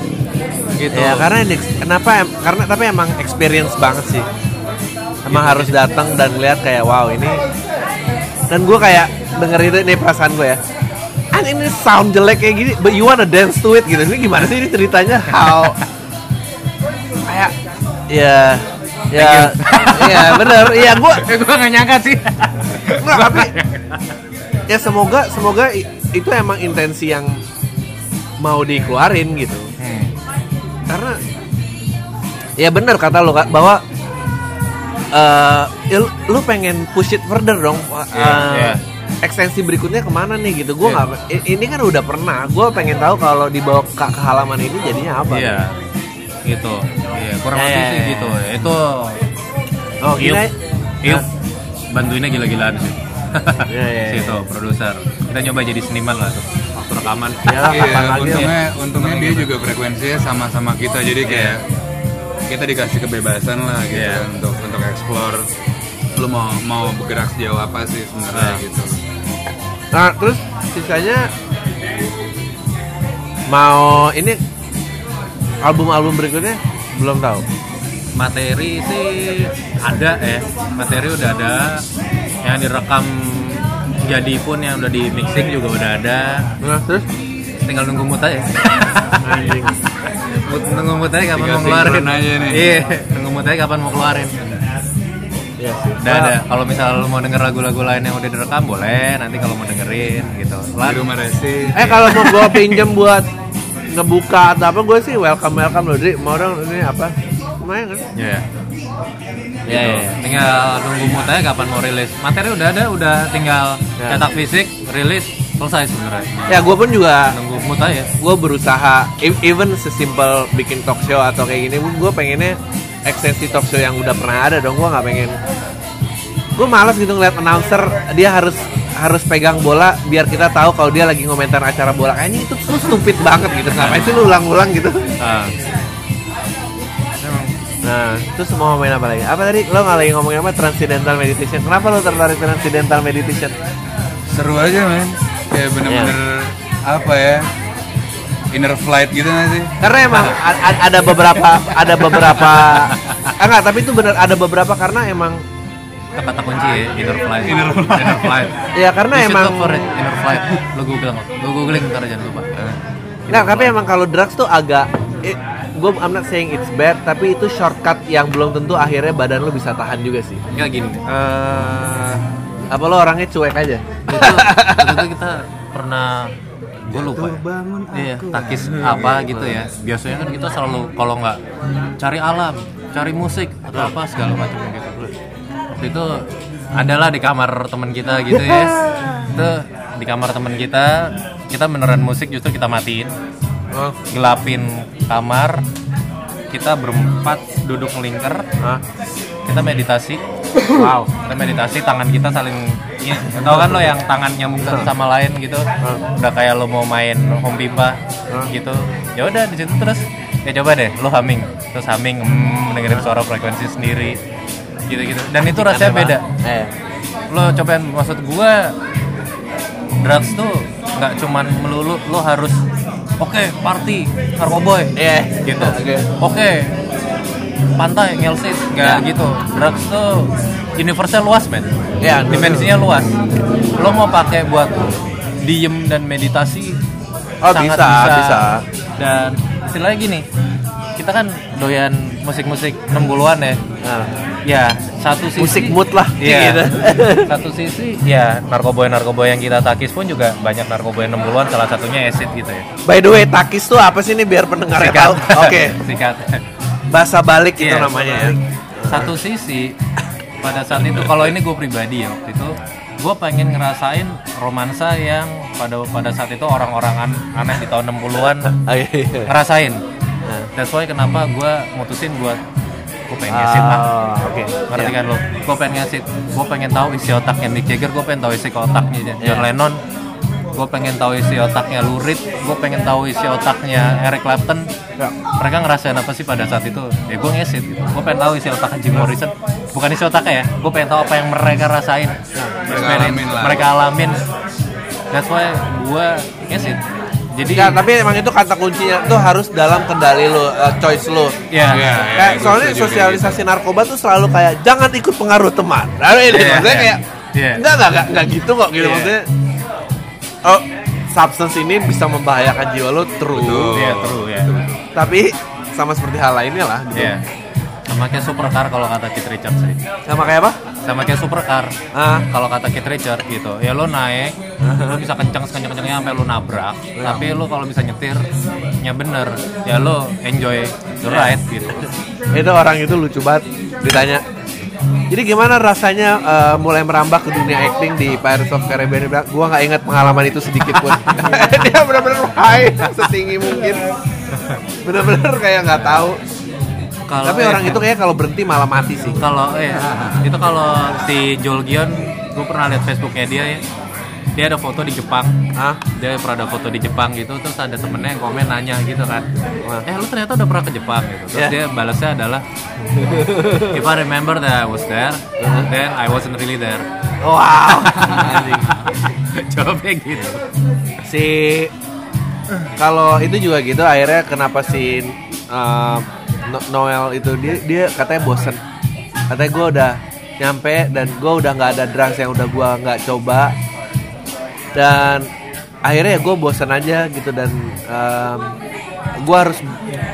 gitu. Ya karena ini kenapa? em- Karena tapi emang experience banget sih. Emang harus datang dan lihat kayak wow ini. Dan gue kayak denger itu ini perasaan gue ya. An ini sound jelek kayak gini, but you wanna dance to it gitu. Ini gimana sih ini ceritanya? How? kayak ya ya ya bener iya gue gue gak nyangka sih. Enggak, tapi ya semoga semoga itu emang intensi yang mau dikeluarin gitu. Hmm. Karena ya benar kata lo Kak, bahwa eh ya lu, pengen push it further dong. Iya, Eh, iya. Ekstensi berikutnya ke mana nih gitu? Gue Iya. nggak. i- ini kan udah pernah. Gue pengen tahu kalau dibawa ke, ke halaman ini jadinya apa? Iya. Gitu. Iya, kurang Ya, lebih ya, sih gitu. Itu Oh, gini. Iup bantuinnya gila-gilaan sih. Iya, iya, Si iya. itu produser. Kita nyoba jadi seniman lah tuh. Waktu rekaman. Iya, ya? untungnya untungnya dia juga frekuensinya sama-sama kita jadi kayak kita dikasih kebebasan lah gitu Iya. kan, untuk untuk explore lu mau mau bergerak sejauh apa sih sebenarnya Nah. gitu. Nah, terus sisanya mau ini album-album berikutnya? Belum tahu. materi sih ada ya materi udah ada. Yang direkam jadi pun yang udah di mixing juga udah ada. Nah, terus? Tinggal nunggu mut aja. Nunggu mut aja kapan Tinggal mau keluarin aja nih. iya nunggu mut aja kapan mau keluarin Iya sih. udah ada kalau misal lu mau denger lagu-lagu lain yang udah direkam boleh nanti kalau mau dengerin gitu Di Lah, rumah Resi. Eh kalau mau gue pinjem buat ngebuka atau apa gue sih welcome welcome loh. Jadi mau dong ini apa? Lumayan kan? ya Ya, ya, ya. tinggal nunggu mut aja kapan mau rilis. Materi udah ada, udah tinggal Ya. cetak fisik, rilis, selesai sebenarnya. Ya gue pun juga Nunggu mut aja. gue berusaha e- even sesimpel bikin talk show atau kayak gini gue pengennya ekstensi talk show yang udah pernah ada dong gue nggak pengen. Gue malas gitu ngeliat announcer dia harus harus pegang bola biar kita tahu kalau dia lagi ngomentar acara bola. Kayaknya itu tuh stupid banget gitu. Ngapain sih lu ulang-ulang gitu? Ah. nah terus mau main apa lagi? Apa tadi? Lo nggak lagi ngomongin apa? Transcendental meditation. Kenapa lo tertarik transcendental meditation? Seru aja men. Kayak bener-bener apa ya? Inner flight gitu gak sih? karena emang a- ada beberapa ada beberapa ah, enggak tapi itu benar ada beberapa karena emang kata kunci ya inner flight inner flight, inner flight. ya karena You emang look for it, inner flight lo google lo googling ntar jangan lupa Nah, tapi emang kalau drugs tuh agak gue I'm not saying it's bad, tapi itu shortcut yang belum tentu akhirnya badan lu bisa tahan juga sih. nggak gini Eh, apa lo orangnya cuek aja? itu itu kita pernah gue lupa ya. iya takis apa gitu ya. Biasanya kan kita selalu kalau nggak cari alam cari musik atau apa segala macam gitu. Waktu itu adalah di kamar teman kita gitu ya. Itu di kamar teman kita kita beneran musik justru kita matiin. Oh, gelapin kamar kita berempat duduk melingkar. Kita meditasi. Wow. kita meditasi tangan kita saling ya, tau kan lo yang tangan nyambung satu sama lain gitu? Udah kayak lo mau main home pimpa gitu. Ya udah di situ terus ya coba deh lo humming. Terus humming hmm, dengerin suara frekuensi sendiri gitu gitu dan itu rasanya beda. Eh, lo cobain maksud gua drugs tuh nggak cuman melulu lo harus oke party narkoboy Iya. gitu. Oke. oke pantai ngelsis nggak Ya. gitu drugs tuh universal luas men Ya, dimensinya luas lo mau pakai buat diem dan meditasi Oh, bisa, bisa. dan istilahnya gini kita kan doyan musik-musik 60-an ya Nah, ya satu sisi musik mood lah. Iya. gitu. Satu sisi ya narkoboy-narkoboy yang kita takis pun juga banyak narkoboy 60-an salah satunya acid gitu ya. By the way, takis tuh apa sih nih biar pendengarnya tahu? Oke, Sikat. Bahasa balik itu Iya, namanya ya. Satu sisi pada saat itu kalau ini gue pribadi ya waktu itu gue pengen ngerasain romansa yang pada pada saat itu orang-orang an- aneh di tahun 60-an Oh, iya, iya. ngerasain. Nah. That's why kenapa gue mutusin buat gue pengen ngesit oke. ngerti Iya. kan lo gue pengen ngesit gue pengen tahu isi otaknya Mick Jagger gue pengen tahu isi otaknya John Lennon gue pengen tahu isi otaknya Lou Reed gue pengen tahu isi otaknya Eric Clapton Ya. mereka ngerasain apa sih pada saat itu ya gue ngesit gitu gue pengen tahu isi otaknya Jim Morrison bukan isi otaknya ya gue pengen tahu apa yang mereka rasain Mereka alamin lah. mereka alamin that's why gue ngesit jadi Ya, tapi emang itu kata kuncinya tuh harus dalam kendali lo, uh, choice lo. ya Iya, iya, Kayak gua soalnya sosialisasi narkoba tuh selalu kayak jangan ikut pengaruh teman. Nah, ini Iya, maksudnya iya. kayak Iya. enggak enggak enggak, enggak gitu kok gitu Iya. maksudnya. Oh, substance ini bisa membahayakan jiwa lo true. Betul. Iya, true ya. Tapi sama seperti hal lainnya lah gitu. Iya. Sama kayak supercar kalau kata Keith Richards sih. Sama kayak apa? Sama kayak supercar. Ah, Kalau kata Keith Richards gitu, ya lo naik, lo bisa kencang sekencang-kencangnya sampai lo nabrak. Tapi lo kalau bisa nyetirnya bener, ya lo enjoy the ride gitu. itu orang itu lucu banget ditanya. Jadi gimana rasanya uh, mulai merambah ke dunia acting di Pirates of Caribbean? Dia bilang, Gua nggak ingat pengalaman itu sedikit pun. Dia benar-benar high setinggi mungkin. Bener-bener kayak nggak tahu. Kalau Tapi orang itu kayak kalau berhenti malah mati sih. kalau eh itu kalau si Joel Gion, gue pernah lihat Facebooknya dia ya. Dia ada foto di Jepang. Ah, dia pernah ada foto di Jepang gitu terus ada temennya yang komen nanya gitu kan. Eh lu ternyata udah pernah ke Jepang gitu. Terus Yeah. dia balasnya adalah if I remember that I was there then I wasn't really there. Wow. jawabnya gitu. Si kalau itu juga gitu akhirnya kenapa si uh, No- Noel itu dia dia katanya bosen. Katanya gue udah nyampe dan gue udah nggak ada drugs yang udah gue nggak coba dan akhirnya ya gue bosen aja gitu dan gue harus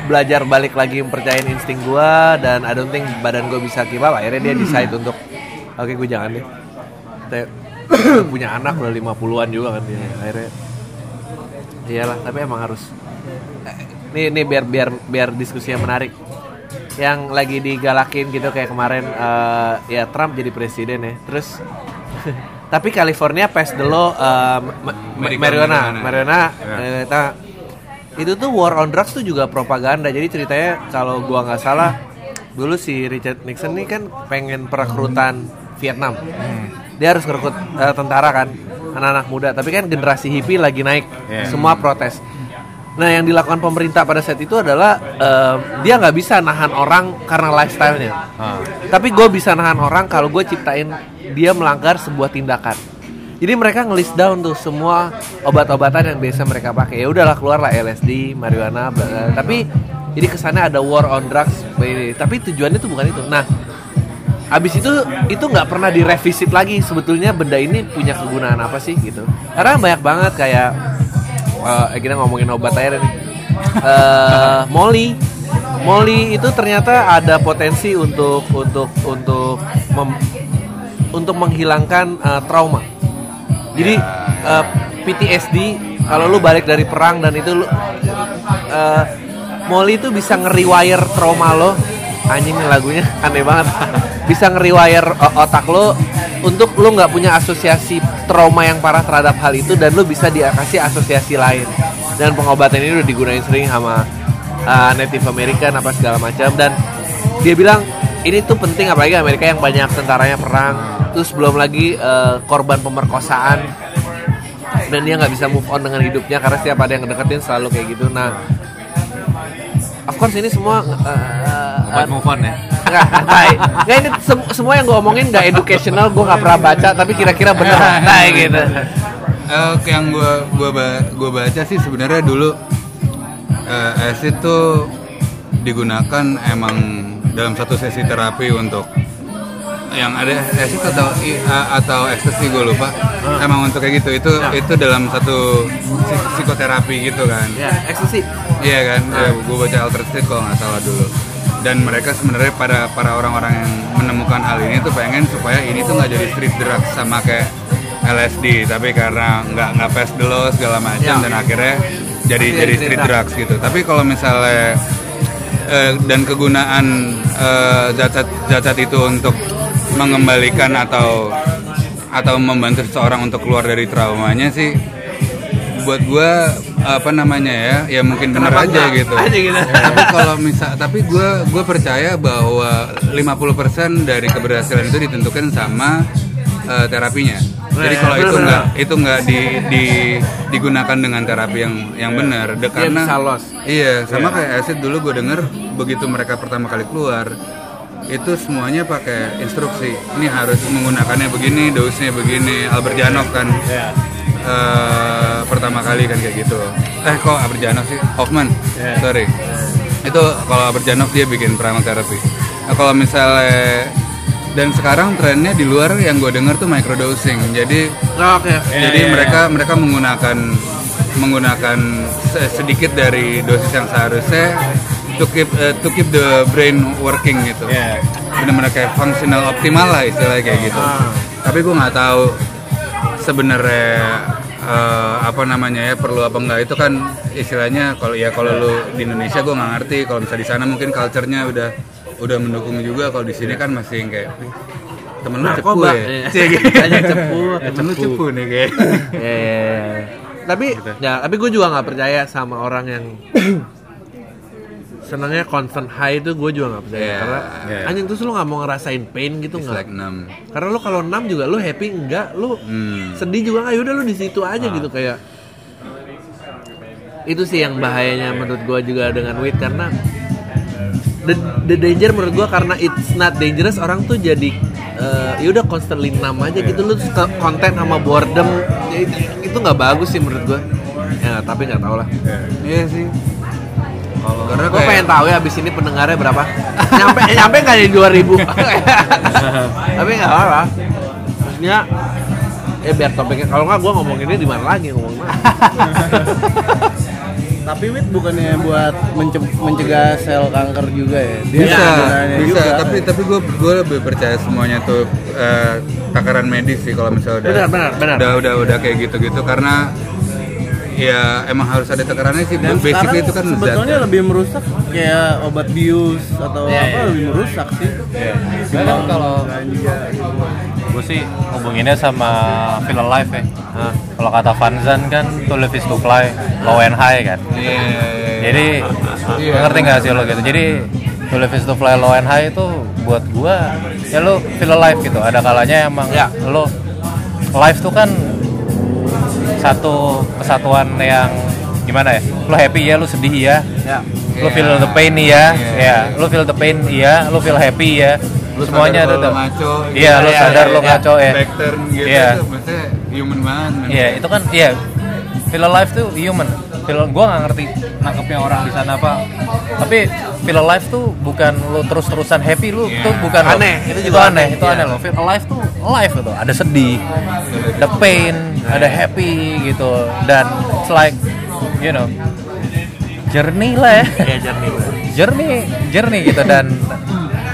belajar balik lagi mempercayain insting gue dan I don't think badan gue bisa keep up. Akhirnya dia decide untuk oke gue jangan deh. Kayak punya anak udah 50-an juga kan dia akhirnya. Iyalah tapi emang harus Eh, nih nih biar biar biar diskusinya menarik. Yang lagi digalakin gitu kayak kemarin eh, ya Trump jadi presiden ya. Terus tapi California pass the law eh, ma- ma- Medical marijuana. Marijuana. marijuana Ya. itu tuh war on drugs tuh juga propaganda. Jadi ceritanya kalau gua nggak salah dulu si Richard Nixon nih kan pengen perekrutan Vietnam. Dia harus merekrut eh, tentara kan anak-anak muda. Tapi kan generasi hippie lagi naik. Iya. semua protes nah yang dilakukan pemerintah pada saat itu adalah eh, dia nggak bisa nahan orang karena lifestyle-nya Ah. tapi gue bisa nahan orang kalau gue ciptain dia melanggar sebuah tindakan jadi mereka ngelis down tuh semua obat-obatan yang biasa mereka pakai ya udahlah keluar lah LSD marijuana bla- bla. tapi jadi kesannya ada war on drugs Ini. tapi tujuannya tuh bukan itu nah Abis itu itu nggak pernah direvisit lagi sebetulnya benda ini punya kegunaan apa sih gitu. Karena banyak banget kayak eh, kita ngomongin obat aja nih. Eh, Molly, Molly itu ternyata ada potensi untuk untuk untuk mem- untuk menghilangkan eh, trauma. Jadi eh, PTSD kalau lu balik dari perang dan itu lu eh, Molly itu bisa nge-rewire trauma lo anjing nih lagunya aneh banget. Bisa nge-rewire o- otak lo untuk lo nggak punya asosiasi trauma yang parah terhadap hal itu dan lo bisa dikasih asosiasi lain. Dan pengobatan ini udah digunain sering sama uh, Native American apa segala macam. Dan dia bilang ini tuh penting apalagi Amerika yang banyak tentaranya perang terus belum lagi uh, korban pemerkosaan. Dan dia nggak bisa move on dengan hidupnya karena setiap ada yang deketin selalu kayak gitu. Nah of course ini semua uh, buat move on ya? Nggak, ini sem- semua yang gue omongin nggak educational, gue nggak pernah baca, tapi kira-kira bener, tai gitu. Eh, yang gua gua ba- gua baca sih sebenarnya dulu eh, acid tuh digunakan emang dalam satu sesi terapi untuk yang ada acid atau atau ekstasi gue lupa. Emang untuk kayak gitu itu itu dalam satu psik- psikoterapi gitu kan. Ya, ekstasi. Iya kan, ya, gue baca Altered State kalau nggak salah dulu. Dan mereka sebenarnya pada para orang-orang yang menemukan hal ini tuh pengen supaya ini tuh nggak jadi street drugs sama kayak LSD, tapi karena nggak nggak the law segala macam Ya. dan akhirnya jadi Jadi jadi street drugs. gitu. Tapi kalau misalnya eh, dan kegunaan eh, zat-zat zat-zat itu untuk mengembalikan atau atau membantu seseorang untuk keluar dari traumanya sih buat gue apa namanya ya ya mungkin benar Kenapa aja gitu. Aja gitu. tapi kalau misal tapi gue gue percaya bahwa 50% dari keberhasilan itu ditentukan sama eh, terapinya. Jadi Iya, kalau itu nggak itu nggak di, di- digunakan dengan terapi yang yang benar De- karena iya sama kayak acid dulu gue denger begitu mereka pertama kali keluar itu semuanya pakai instruksi. Ini harus menggunakannya begini dosisnya begini Albert Janov kan eh, pertama kali kan kayak gitu. Eh kok Albert Janov sih? Hoffman. Sorry. Itu kalau Albert Janov dia bikin primal therapy nah, kalau misalnya dan sekarang trennya di luar yang gue denger tuh microdosing. Jadi Oke. jadi mereka mereka menggunakan menggunakan se- sedikit dari dosis yang seharusnya to keep eh, to keep the brain working gitu. Iya. Benar-benar kayak fungsional optimal lah istilahnya kayak gitu. Tapi gue nggak tahu sebenarnya eh, apa namanya ya perlu apa enggak itu kan istilahnya kalau ya kalau lu di Indonesia gue nggak ngerti kalau misalnya di sana mungkin culture-nya udah udah mendukung juga kalau di sini kan masih kayak temen lu cepu ya Iya. Cie, gitu. Hanya cepu. temen lu cepu nih kayak Iya, iya, iya. Tapi ya, tapi gue juga nggak percaya sama orang yang senangnya constant high itu gue juga nggak percaya Iya, karena iya. anjing terus lu nggak mau ngerasain pain gitu nggak? like numb. Karena lu kalau 6 juga lu happy enggak, lu Hmm. sedih juga nggak, yaudah lu di situ aja gitu kayak itu sih yang bahayanya menurut gua juga dengan weed karena the, the danger menurut gua karena it's not dangerous orang tuh jadi eh, ya udah constantly numb aja gitu lu suka konten sama boredom ya itu, nggak bagus sih menurut gua ya tapi nggak tahu lah Iya sih. Karena gua kayak- pengen tahu ya abis ini pendengarnya berapa nyampe nyampe nggak di 2000 tapi nggak apa maksudnya ya biar topiknya kalau nggak gua ngomonginnya di mana lagi ngomong mana Tapi wit bukannya buat mence- mencegah sel kanker juga ya? Dia bisa, bisa. juga. Tapi tapi gue gue lebih percaya semuanya tuh eh, takaran medis sih kalau misalnya udah Benar, benar, benar. udah udah udah kayak gitu-gitu karena ya emang harus ada takarannya sih. dan sekarang Basically itu kan sebetulnya zat. lebih merusak kayak obat bius atau Iya, apa iya. lebih merusak sih. Kadang kalau Ganja. gue sih hubunginnya sama feel alive ya. Kalau kata Vanzan kan to live is to fly, low and high kan. Iya, iya, iya. Jadi Iya. ngerti nggak sih lo gitu? Jadi to live is to fly, low and high itu buat gua ya lo feel alive gitu. Ada kalanya emang Ya. lo life tuh kan satu kesatuan yang gimana ya? Lo happy ya, lo sedih ya. ya Lo Iya. feel the pain iya, Iya. ya. Lo feel the pain iya, lo feel happy ya. Lu Semuanya sadar ada tuh. lu ngaco, Iya, lo Iya, sadar iya, lo iya. ngaco ya. back turn gitu Iya. tuh maksudnya human banget. Iya, itu kan iya. Feel alive tuh human. Feel gua nggak ngerti nangkepnya orang di sana apa. Tapi feel alive tuh bukan lu terus-terusan happy lu Iya. tuh bukan lo. Aneh, itu itu, juga aneh, aneh, itu iya. aneh loh. Feel alive tuh alive gitu. Ada sedih, ada pain, ada happy gitu. Dan it's like you know journey lah ya. ya jernih journey journey gitu dan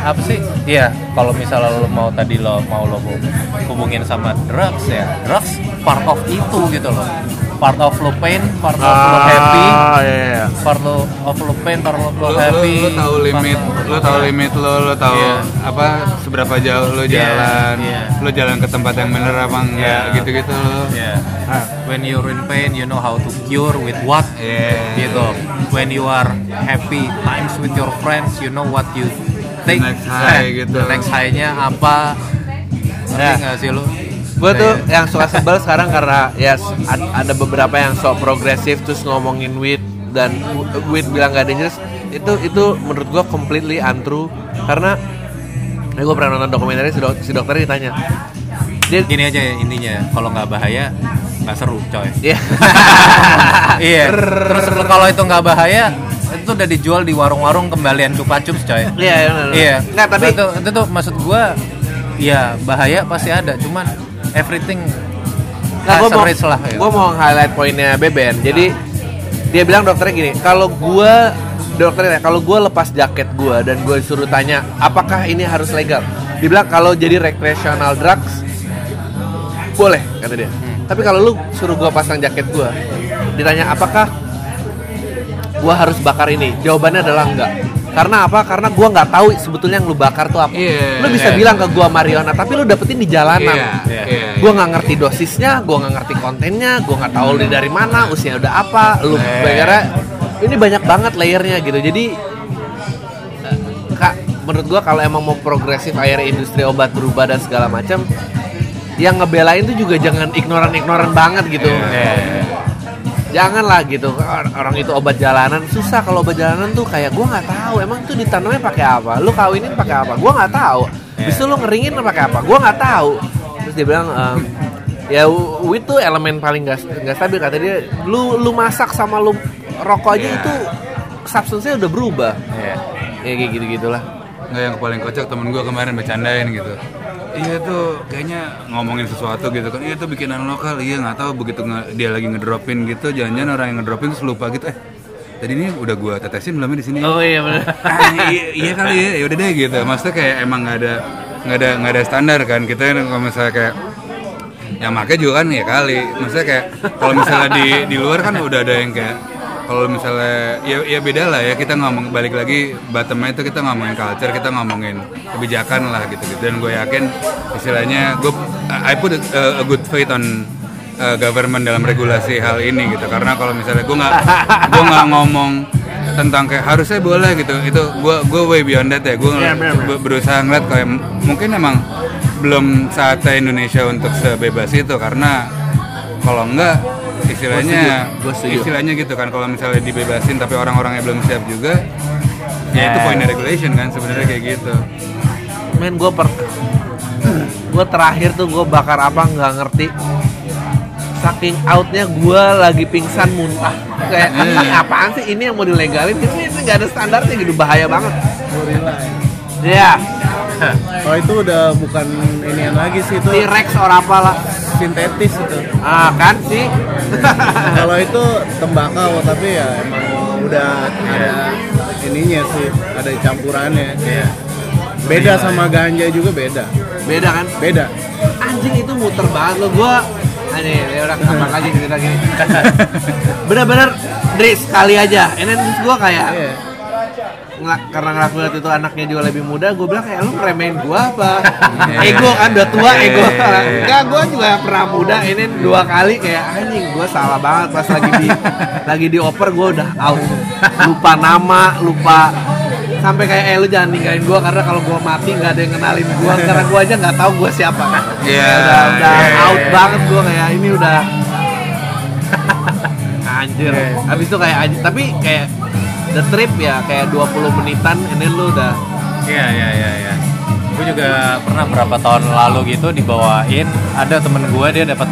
apa sih iya kalau misalnya lo mau tadi lo mau lo hubungin sama drugs ya drugs part of itu gitu loh part of lo pain part of lo happy Ah, iya, iya. part lo of lo pain part of lo happy lu tahu part limit, of- lu tahu limit lu, lu tahu Iya. apa seberapa jauh lu Iya, jalan, iya. lu jalan ke tempat yang bener apa enggak, Iya. gitu-gitu lu. Yeah. When you're in pain, you know how to cure with what. Iya. Gitu. When you are happy, times with your friends, you know what you take. next high gitu. The next high-nya apa? Ngerti Ya. nggak sih lu? Gue tuh yang suka sebel sekarang karena ya ad- ada beberapa yang sok progresif terus ngomongin weed dan w- weed bilang gak dangerous itu itu menurut gue completely untrue karena ya gue pernah nonton dokumenternya si, dok- si dokter ditanya dia Gini aja ya intinya, kalau nggak bahaya nggak seru, coy. Iya. iya. Terus kalau itu nggak bahaya, itu udah dijual di warung-warung kembalian cupa cups, coy. Iya, iya. Iya. Nggak, tapi itu, itu tuh maksud gua ya bahaya pasti ada, cuman everything Nah, gue mau, lah. gitu. gua mau highlight poinnya Beben. Jadi dia bilang dokternya gini, kalau gua dokternya kalau gua lepas jaket gua dan gua suruh tanya apakah ini harus legal, dia bilang kalau jadi recreational drugs boleh kata dia. Tapi kalau lu suruh gua pasang jaket gua, ditanya apakah gua harus bakar ini, jawabannya adalah enggak. Karena apa? Karena gua nggak tahu sebetulnya yang lu bakar tuh apa. Iya, lu bisa iya. bilang ke gua marijuana, tapi lu dapetin di jalanan. Iya, Iya. iya. Gua nggak ngerti dosisnya, gua nggak ngerti kontennya, gua nggak tahu lu dari mana, usia udah apa, lu Iya. bayarnya ini banyak banget layernya gitu. Jadi eh, kak, menurut gua kalau emang mau progresif akhirnya industri obat berubah dan segala macam, yang ngebelain tuh juga jangan ignoran-ignoran banget gitu. Iya, iya. Janganlah gitu Or- orang itu obat jalanan. Susah kalau obat jalanan tuh kayak gua nggak tahu emang tuh ditanamnya pakai apa? Lu kawinin pakai apa? Gua nggak tahu. Iya. bisa lu ngeringin pakai apa? Gua nggak tahu. Terus dia bilang ehm, ya weed tuh elemen paling gas nggak stabil. Kata dia lu lu masak sama lu rokok aja Iya. itu substance-nya udah berubah. Iya. ya kayak gitu gitulah Nggak yang paling kocak temen gue kemarin bercandain gitu Iya tuh kayaknya ngomongin sesuatu gitu kan Iya tuh bikinan lokal Iya nggak tahu begitu nge- dia lagi ngedropin gitu Jangan-jangan orang yang ngedropin terus lupa gitu Eh tadi ini udah gua tetesin belum ya di sini? Oh iya benar ah, iya, iya kali ya ya udah deh gitu maksudnya kayak emang nggak ada nggak ada nggak ada standar kan kita kan kalau misalnya kayak yang make juga kan ya kali maksudnya kayak kalau misalnya di di luar kan udah ada yang kayak kalau misalnya ya ya beda lah ya. Kita ngomong balik lagi bottomnya itu kita ngomongin culture kita ngomongin kebijakan lah gitu gitu dan gue yakin istilahnya gue I put a, a good faith on uh, government dalam regulasi hal ini gitu. Karena kalau misalnya gue nggak gue nggak ngomong tentang kayak harusnya boleh gitu. Itu gue gue way beyond that ya. Gue Iya, benar, benar. berusaha ngeliat kayak mungkin emang belum saatnya Indonesia untuk sebebas itu. Karena kalau enggak istilahnya Gua setuju, gua setuju. istilahnya gitu kan kalau misalnya dibebasin tapi orang-orangnya belum siap juga ya itu Yeah. poinnya regulation kan sebenarnya kayak gitu. Men gue per gue terakhir tuh gue bakar apa nggak ngerti. Saking outnya gue lagi pingsan muntah. Kayak ini apaan sih? Ini yang mau dilegalin? Ini ini nggak ada standarnya gitu bahaya banget. Ya Oh itu udah bukan inian lagi sih itu T-Rex or apalah sintetis itu. ah kan sih Kalau itu tembakau tapi ya emang udah ada ininya sih, ada campurannya. Beda sama ganja juga beda. beda kan Beda. anjing itu muter banget lo gue aneh ya udah gampang aja cerita gini bener-bener Dri sekali aja ini gue kayak Iya. Nggak karena ngeliat itu anaknya juga lebih muda gue bilang kayak lu ngeremehin gue apa? Ego kan udah tua ego. enggak gue juga pernah muda ini dua kali kayak anjing gue salah banget pas lagi di lagi di oper gue udah out. Lupa nama lupa sampai kayak eh lu jangan ninggalin gue karena kalau gue mati nggak ada yang kenalin gue karena gue aja nggak tahu gue siapa. Iya, Kayak udah udah iya, iya, out iya. banget gue kayak ini udah anjir. Habis itu kayak anjir tapi kayak the trip ya kayak 20 menitan ini lu udah Iya iya iya iya. Gue juga pernah berapa tahun lalu gitu dibawain ada temen gue dia dapat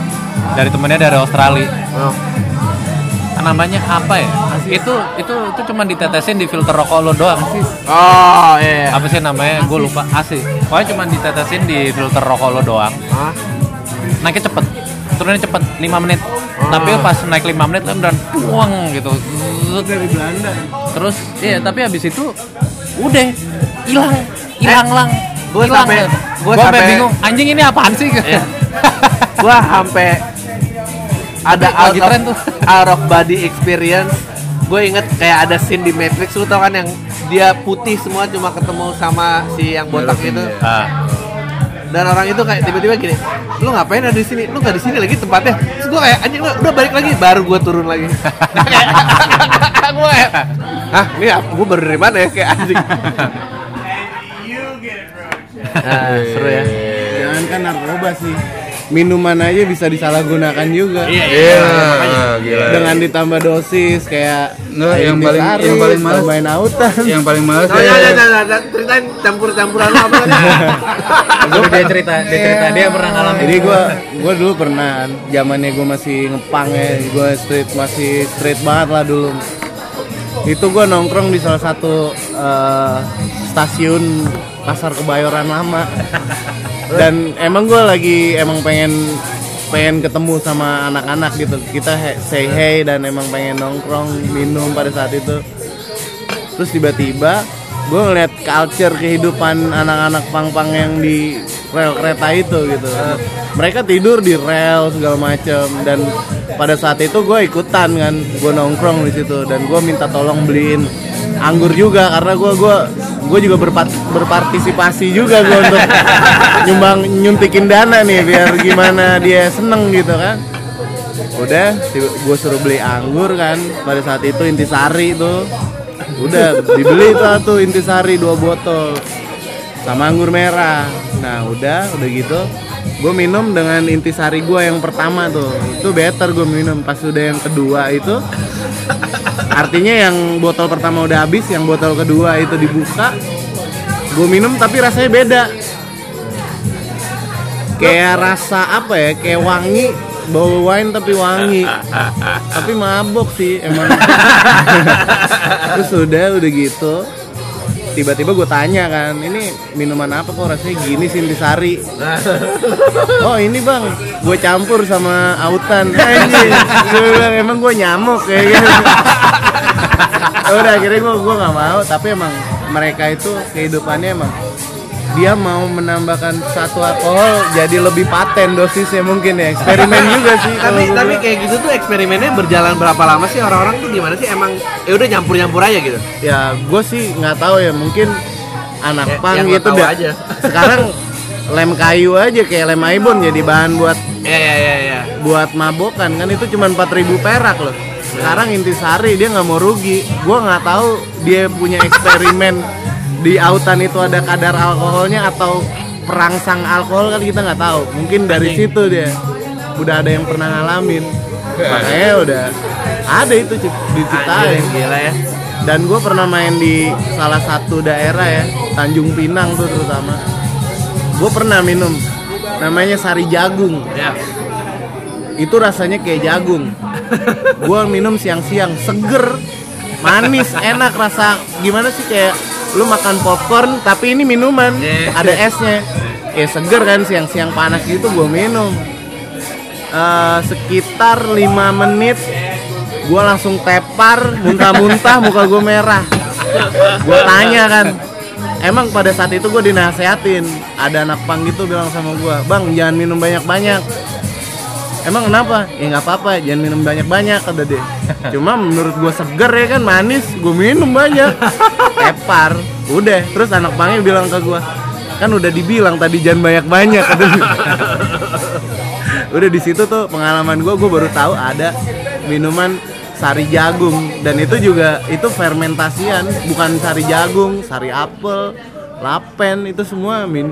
dari temennya dari Australia. oh, Namanya apa ya? Itu itu itu cuma ditetesin di filter rokok lo doang sih. oh iya, iya. Apa sih namanya? Gue lupa. Asli. Pokoknya cuma ditetesin di filter rokok lo doang. Hah? Naiknya cepet. Turunnya cepet 5 menit. Tapi pas naik 5 menit kan dan tuang gitu. Zut. Dari Belanda. Terus iya tapi habis itu udah hilang hilang lang gua Hilang. sampai- gua gua sampai bingung anjing ini apaan sih Iya. gua sampai ada out lagi of, tren tuh. out of body experience gue inget kayak ada scene di Matrix lu tau kan yang dia putih semua cuma ketemu sama si yang botak itu ah, dan orang itu kayak tiba-tiba gini lu ngapain ada di sini? Lu nggak di sini lagi tempatnya. Terus gue kayak anjing lu udah balik lagi. Baru gue turun lagi. Gue kayak hah ini gue baru dari mana ya? Kayak anjing. Nah, seru ya. Jangan kan narkoba sih. Minuman aja bisa disalahgunakan juga. iya iya gila Dengan ditambah dosis kayak Nggak, yang paling- sari, yang paling males- tambahin autan. yang paling males Oh, ya, ya ya, ya, ceritain campur-campuran apa tadi? Terus dia cerita dia cerita dia pernah ngalamin Jadi gua gua dulu pernah zamannya gua masih ngepang ya, gua street masih street banget lah dulu. Itu gua nongkrong di salah satu eh, stasiun pasar kebayoran lama. Dan emang gua lagi emang pengen pengen ketemu sama anak-anak gitu. Kita he- say hey dan emang pengen nongkrong minum pada saat itu. Terus tiba-tiba gue ngeliat culture kehidupan anak-anak pang-pang yang di rel kereta itu gitu. Mereka tidur di rel segala macem dan pada saat itu gue ikutan kan, gue nongkrong di situ dan gue minta tolong beliin anggur juga karena gue gua gue juga berpat- berpartisipasi juga gue untuk nyumbang nyuntikin dana nih biar gimana dia seneng gitu kan. Udah gue suruh beli anggur kan pada saat itu intisari tuh. Udah dibeli tuh tuh intisari dua botol sama anggur merah. Nah udah udah gitu gue minum dengan intisari gue yang pertama tuh. Itu better gue minum pas udah yang kedua itu artinya yang botol pertama udah habis yang botol kedua itu dibuka. Gue minum tapi rasanya beda. Kayak rasa apa ya? Kayak wangi bau wine tapi wangi. Tapi mabok sih emang. Terus udah udah gitu tiba-tiba gue tanya kan ini minuman apa kok rasanya gini sih intisari oh ini bang. Gue campur sama autan. Anjing. Gue bilang emang gue nyamuk kayak gitu udah akhirnya gue gue nggak mau. Tapi emang mereka itu kehidupannya emang dia mau menambahkan satu alkohol jadi lebih paten dosisnya mungkin ya. Eksperimen juga sih tapi tapi kayak gitu tuh eksperimennya berjalan berapa lama sih? Orang-orang tuh gimana sih? Emang ya udah nyampur-nyampur aja gitu? Ya gue sih nggak tahu ya. Mungkin anak Ya, pang gitu dah. aja. sekarang lem kayu aja kayak lem aibon jadi bahan buat ya ya ya ya. buat mabokan kan. Itu cuma 4000 perak loh. Sekarang intisari dia nggak mau rugi. Gue nggak tahu dia punya eksperimen di autan itu ada kadar alkoholnya atau perangsang alkohol kan kita nggak tahu. Mungkin dari situ dia. Udah ada yang pernah ngalamin. Makanya udah ada itu diciptain. Anjir, gila ya. Dan gue pernah main di salah satu daerah ya Tanjung Pinang tuh terutama. Gue pernah minum namanya sari jagung. Ya. Itu rasanya kayak jagung. Gue minum siang-siang seger manis enak rasa. Gimana sih kayak lu makan popcorn tapi ini minuman. Yeah. ada esnya. Ya seger kan siang-siang panas gitu gue minum. Eh, sekitar 5 menit gue langsung tepar muntah-muntah muka gue merah. Gue tanya kan emang pada saat itu gue dinasehatin? Ada anak pang gitu bilang sama gue bang jangan minum banyak-banyak Emang kenapa? Ya nggak apa-apa, jangan minum banyak-banyak kata dia. Cuma menurut gue seger ya kan manis, gue minum banyak. Tepar, udah. Terus anak pangnya bilang ke gue, kan udah dibilang tadi jangan banyak-banyak kata dia. udah di situ tuh pengalaman gue, gue baru tahu ada minuman sari jagung dan itu juga itu fermentasian, bukan sari jagung, sari apel, lapen itu semua min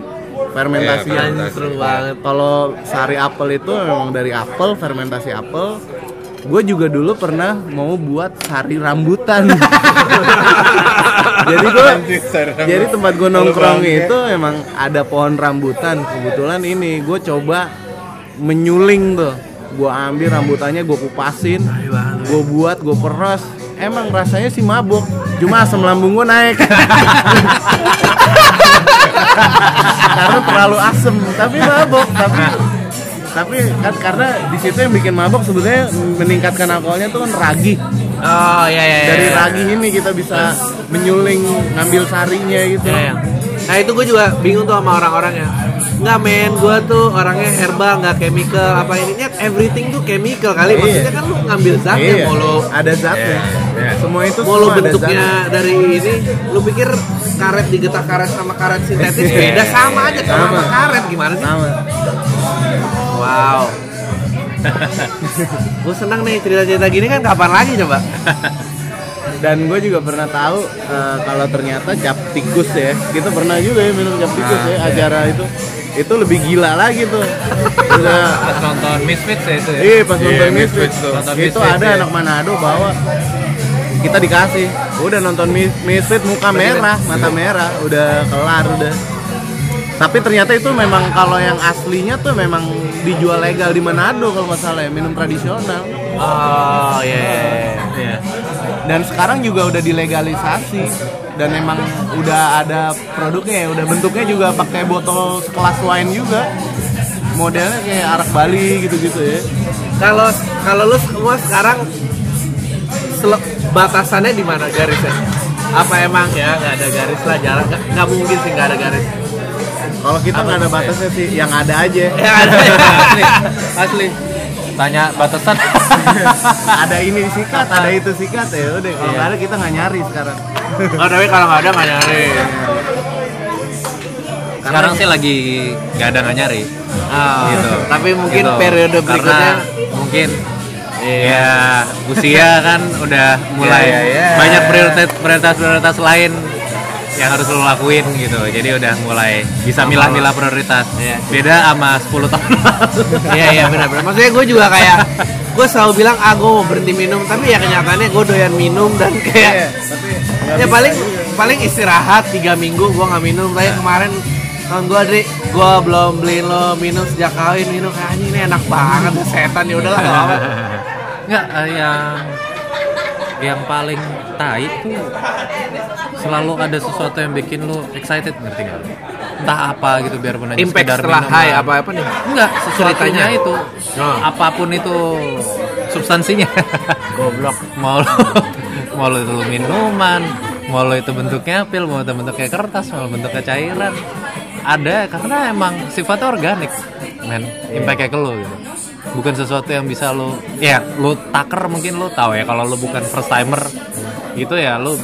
fermentasian. Iya, Anjir, seru banget Kalau sari apel itu memang dari apel, fermentasi apel. Gue juga dulu pernah mau buat sari rambutan. jadi gue, jadi tempat gue nongkrong itu emang ada pohon rambutan. Kebetulan ini gue coba menyuling tuh. Gue ambil rambutannya, gue kupasin, gue buat, gue peras. Emang rasanya sih mabuk, cuma asam lambung gue naik. karena terlalu asem tapi mabok tapi tapi kan karena di situ yang bikin mabok sebetulnya meningkatkan alkoholnya tuh kan ragi oh ya ya, ya dari ya. ragi ini kita bisa menyuling ngambil sarinya gitu Ya, ya. Nah itu gue juga bingung tuh sama orang-orang ya Nggak men, gue tuh orangnya herbal, nggak chemical. Apa ininya? Everything tuh chemical kali. Iya. Maksudnya kan lu ngambil zatnya Iya, Mau lo, ada zatnya. Semua itu mau lo semua ada bentuknya dari ini Lu pikir karet digetak karet sama karet sintetis beda? Sama aja sama, Sama. karet. Gimana sih? sama. Wow. Gue senang nih cerita-cerita gini kan kapan lagi coba? dan gue juga pernah tahu eh, kalau ternyata cap tikus ya. Kita pernah juga ya minum cap tikus Ah, ya iya. acara itu itu lebih gila lagi tuh. Udah Pas nonton Misfits ya itu ya. Iya pas nonton Misfits Misfits tuh. Nonton Itu Misfits, ada ya. anak Manado bawa. Kita dikasih. Udah nonton Mis- Misfits muka merah Mata merah. Udah kelar udah. Tapi ternyata itu memang kalau yang aslinya tuh memang dijual legal di Manado kalau nggak salah ya minum tradisional. Oh iya. Iya. dan sekarang juga udah dilegalisasi dan memang udah ada produknya ya udah bentuknya juga pakai botol sekelas wine juga modelnya kayak arak Bali gitu-gitu ya Kalau kalau lu semua sekarang batasannya di mana garisnya? Apa emang ya nggak ada garis lah jarang nggak mungkin sih nggak ada garis. Kalau kita nggak ada batasnya sih, yang ada aja. Ya ada ya. asli asli tanya batasan ada ini sikat ada itu sikat ya udah kalau Iya. nggak ada kita nggak nyari sekarang Oh, tapi kalau nggak ada nggak nyari. sekarang sih lagi nggak ada nggak nyari Ah, gitu Tapi mungkin Gitu. periode Karena berikutnya mungkin ya usia kan udah mulai Iya, iya, iya. banyak prioritas prioritas prioritas lain yang harus lo lakuin gitu. Jadi udah mulai bisa milah-milah prioritas. Iya. beda sama 10 tahun lalu. Iya iya benar-benar. Maksudnya gue juga kayak gue selalu bilang ah gue mau berhenti minum. Tapi ya kenyataannya gue doyan minum dan kayak tapi ya paling paling istirahat tiga minggu gue nggak minum. Tapi kemarin tahun gue Dri gue belum beliin lo minum sejak kawin minum. Kayak anjing ini enak banget setan. Ya udahlah nggak apa yang yang paling tai tuh selalu ada sesuatu yang bikin lu excited ngerti lu? Entah apa gitu biarpun aja impact setelah high apa apa nih Enggak, sesuatunya Ceritanya. itu. Oh. Apa pun itu substansinya. goblok mau lo mau lo itu lu minuman, mau lo itu bentuknya pil, mau itu bentuknya kertas, mau bentuknya cairan. Ada karena emang sifatnya organik, men. Impactnya ke lo gitu. Bukan sesuatu yang bisa lo, ya lo taker mungkin lo tahu ya kalau lo bukan first timer itu ya lo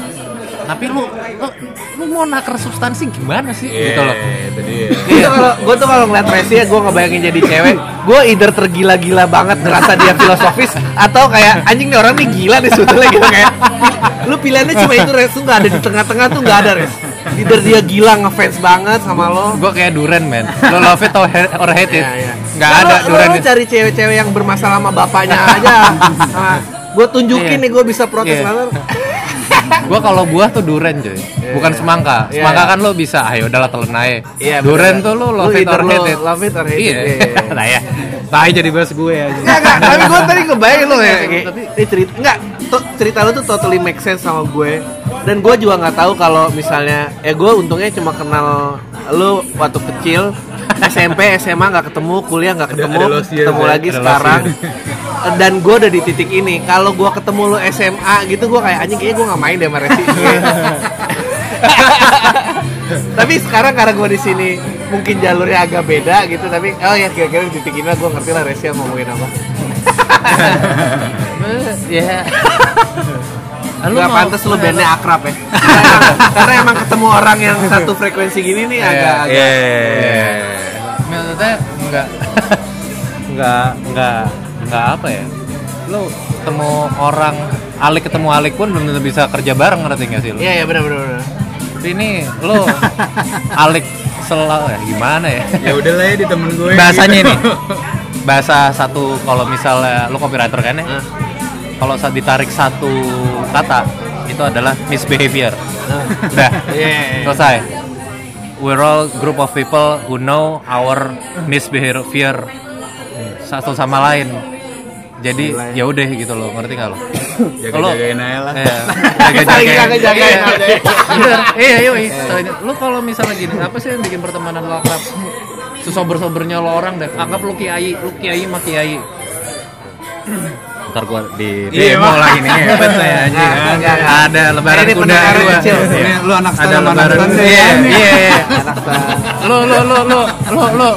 tapi lu, lu lu mau naker substansi gimana sih? Gitu loh. itu dia. Itu kalau gue tuh kalau ngeliat Resi ya gue ngebayangin jadi cewek, gue either tergila-gila banget ngerasa dia filosofis atau kayak anjing nih orang nih gila nih sebetulnya gitu kayak lu pilihannya cuma itu Res. Tuh nggak ada di tengah-tengah tuh nggak ada Res. Either dia gila ngefans banget sama lo. gue kayak duren men lo love it or hate- or hate it Iya, iya. Nah, ada lo- duren Lo cari cewek-cewek yang bermasalah sama bapaknya aja. Nah, gue tunjukin Iya. nih gue bisa protes banget. Gua kalau buah tuh duren cuy, bukan semangka. Semangka kan lo bisa, ayo udahlah telan aja. Duren bener. tuh lo love it or hate it. love it or hate it, Iya. nah ya, tai jadi bahas gue aja. Enggak, tapi gue tadi kebayang lo ya Tapi- ini cerita enggak, to- cerita lo tuh totally make sense sama gue. Dan gue juga nggak tahu kalau misalnya ya gue untungnya cuma kenal lo waktu kecil SMP SMA nggak ketemu kuliah nggak ketemu ada lost years ketemu ya, lagi ada sekarang. Dan gue udah di titik ini kalau gue ketemu lo SMA gitu gue kayak anjing kayaknya gue nggak main deh sama Resi. Tapi sekarang karena gue di sini mungkin jalurnya agak beda gitu tapi oh ya kira-kira di titik ini gue ngerti lah Resi yang ngomongin apa Ya. Lu Gak pantas lu bandnya akrab ya karena emang, ketemu orang yang satu frekuensi gini nih agak agak Iya. Maksudnya enggak enggak enggak enggak apa ya? Lu ketemu orang alik ketemu alik pun belum tentu bisa kerja bareng ngerti nggak sih lu? iya iya benar benar benar Tapi ini lu alik selalu ya gimana ya? Ya udahlah ya di temen gue. bahasanya gitu. ini bahasa satu kalau misalnya lu copywriter kan ya Nah. kalau saat ditarik satu kata itu adalah misbehavior udah Iya. selesai we're all group of people who know our misbehavior satu sama lain jadi ya udah gitu loh ngerti nggak lo Jaga-jagain aja lah. Iya, jaga-jagain. Iya. Bener. Iya, iya, iya. Soalnya, Lu kalau misalnya gini, apa sih yang bikin pertemanan lo akrab? Sesober-sobernya lo orang deh. Anggap lu kiai, lu kiai mah kiai. Ntar gua di Iya, demo Mak. lagi nih. Hebat saya nggak, nggak. Ada lebaran Ini kuda gua. kecil. Iya. Ini lu anak Ada lebaran. Iya, ya. iya, iya. anak stan. Lu lu lu lu lu lu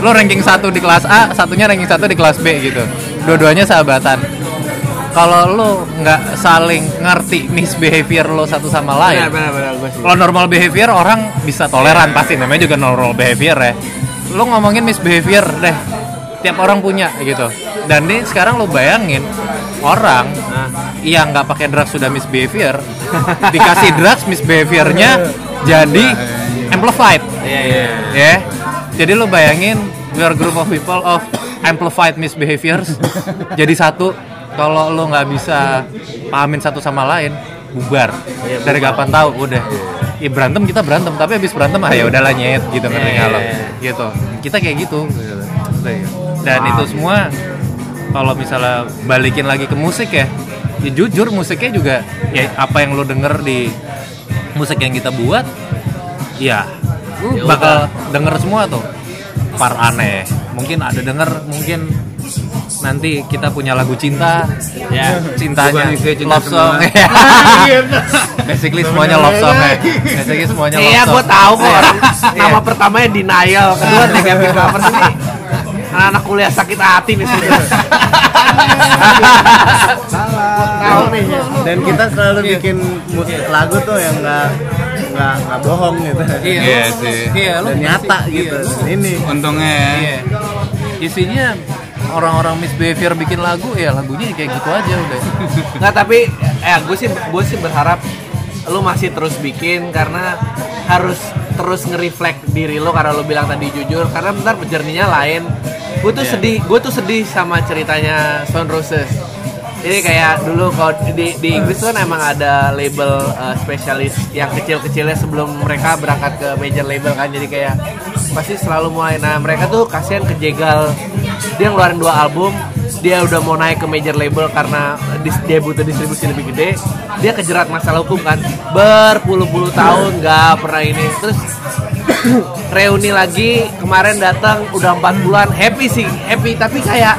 lu ranking satu di kelas A, satunya ranking satu di kelas B gitu. Dua-duanya sahabatan. Kalau lu nggak saling ngerti misbehavior lo satu sama lain, benar benar benar gue sih kalau normal behavior orang bisa toleran pasti namanya juga normal behavior ya. Lu ngomongin misbehavior deh. Tiap orang punya gitu. Dan ini sekarang lu bayangin orang yang nggak pakai drugs sudah misbehavior, dikasih drugs misbehaviornya jadi amplified. iya iya Ya. Jadi lu bayangin we are group of people of amplified misbehaviors. jadi satu kalau lu nggak bisa pahamin satu sama lain bubar. Dari kapan tahu udah. Ya berantem kita berantem, tapi habis berantem ah ya udahlah nyet gitu ngerti nggak lo? Gitu. Kita kayak gitu. Ya. Dan itu semua kalau misalnya balikin lagi ke musik ya, ya jujur musiknya juga ya apa yang lo denger di musik yang kita buat ya lu Ya bakal denger semua tuh par aneh mungkin ada denger mungkin nanti kita punya lagu cinta. Ya. Cintanya. Cinta love song. basically semuanya love song. Ya basically semuanya love iya song. gue tahu kok. Iya. nama pertamanya denial. Kedua negatif lovers ini anak-anak kuliah sakit hati nih sih. tahu nih. Dan kita selalu bikin musik lagu tuh yang nggak nggak nggak bohong gitu. Iya, Iya sih. Iya, lu dan nyata iya, gitu. Lu- ini. Untungnya. Ya. Iya. Isinya orang-orang misbehavior bikin lagu ya lagunya kayak gitu aja udah. Nggak tapi eh gue sih gue sih berharap lu masih terus bikin karena harus terus nge-reflect diri lo karena lo bilang tadi jujur karena bentar jerninya lain. Gue tuh Iya. sedih, gue tuh sedih sama ceritanya Stone Roses. Jadi kayak dulu kalau di, di Inggris kan emang ada label uh, spesialis yang kecil-kecilnya sebelum mereka berangkat ke major label kan. Jadi kayak pasti selalu mulai. Nah mereka tuh kasihan kejegal dia ngeluarin dua album dia udah mau naik ke major label karena dis, dia butuh distribusi lebih gede. Dia kejerat masalah hukum kan. Berpuluh-puluh tahun nggak pernah ini. Terus reuni lagi kemarin datang udah empat bulan happy sih happy. Tapi kayak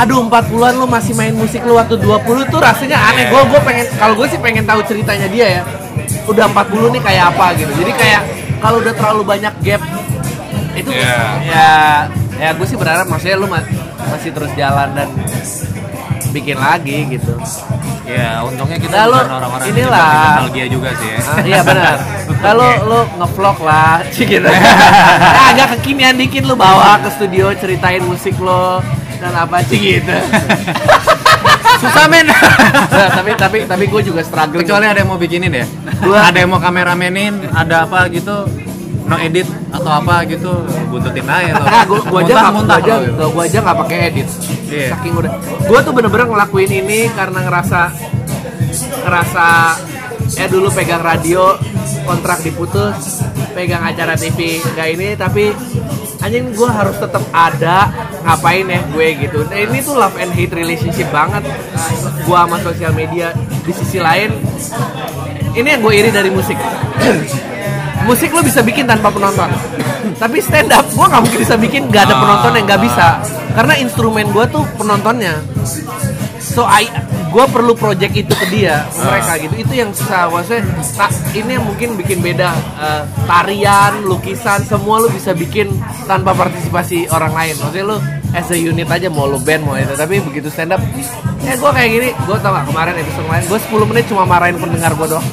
aduh 40-an lu masih main musik lu waktu 20 tuh rasanya aneh gue gue pengen kalau gue sih pengen tahu ceritanya dia ya udah 40 nih kayak apa gitu jadi kayak kalau udah terlalu banyak gap itu Iya. ya ya gue sih berharap maksudnya lu ma- masih terus jalan dan bikin lagi gitu Ya untungnya kita Nah, lu bukan orang-orang inilah. nostalgia juga sih ya. Ah, iya benar. Kalau lu ngevlog lah, gitu. ya, agak kekinian dikit lu bawa ke studio ceritain musik lo dan apa sih gitu. Susah men. Nah, tapi tapi tapi gue juga struggling. Kecuali ada yang mau bikinin ya. Ada yang mau kameramenin, ada apa gitu, no edit atau apa gitu, buntutin aja. Nah, gua, gua aja muntah gua aja gua, gua aja nggak pakai edit. Iya. Saking udah. Gua tuh bener-bener ngelakuin ini karena ngerasa ngerasa eh dulu pegang radio kontrak diputus pegang acara TV kayak ini tapi anjing gue harus tetap ada ngapain ya gue gitu. Nah, ini tuh love and hate relationship banget gue sama sosial media. Di sisi lain ini yang gue iri dari musik. Musik lo bisa bikin tanpa penonton. Tapi stand up gue nggak mungkin bisa bikin nggak ada penonton yang nggak bisa. Karena instrumen gue tuh penontonnya. So I gue perlu project itu ke dia ke mereka gitu. Itu yang susah. Maksudnya tak ini yang mungkin bikin beda Eh, tarian lukisan semua lu bisa bikin tanpa partisipasi orang lain. Maksudnya lu as a unit aja mau lu band mau itu. Tapi begitu stand up ya gue kayak gini. Gue tau gak kemarin episode lain gue 10 menit cuma marahin pendengar gue doang.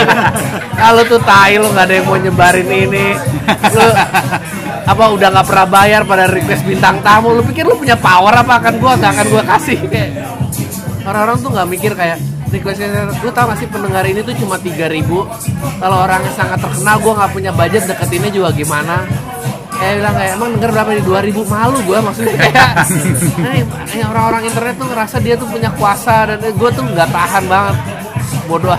Kalau tuh tai lu nggak ada yang mau nyebarin ini. Lu apa udah nggak pernah bayar pada request bintang tamu. Lu pikir lu punya power apa? Akan gue gak akan gue kasih. Kayak, orang-orang tuh nggak mikir kayak requestnya lu tau gak sih pendengar ini tuh cuma 3000 kalau orangnya sangat terkenal gue nggak punya budget deketinnya juga gimana? Kayak bilang kayak emang denger berapa nih? 2000 malu gue maksudnya kayak nah, orang-orang internet tuh ngerasa dia tuh punya kuasa dan gue tuh nggak tahan banget. Bodoh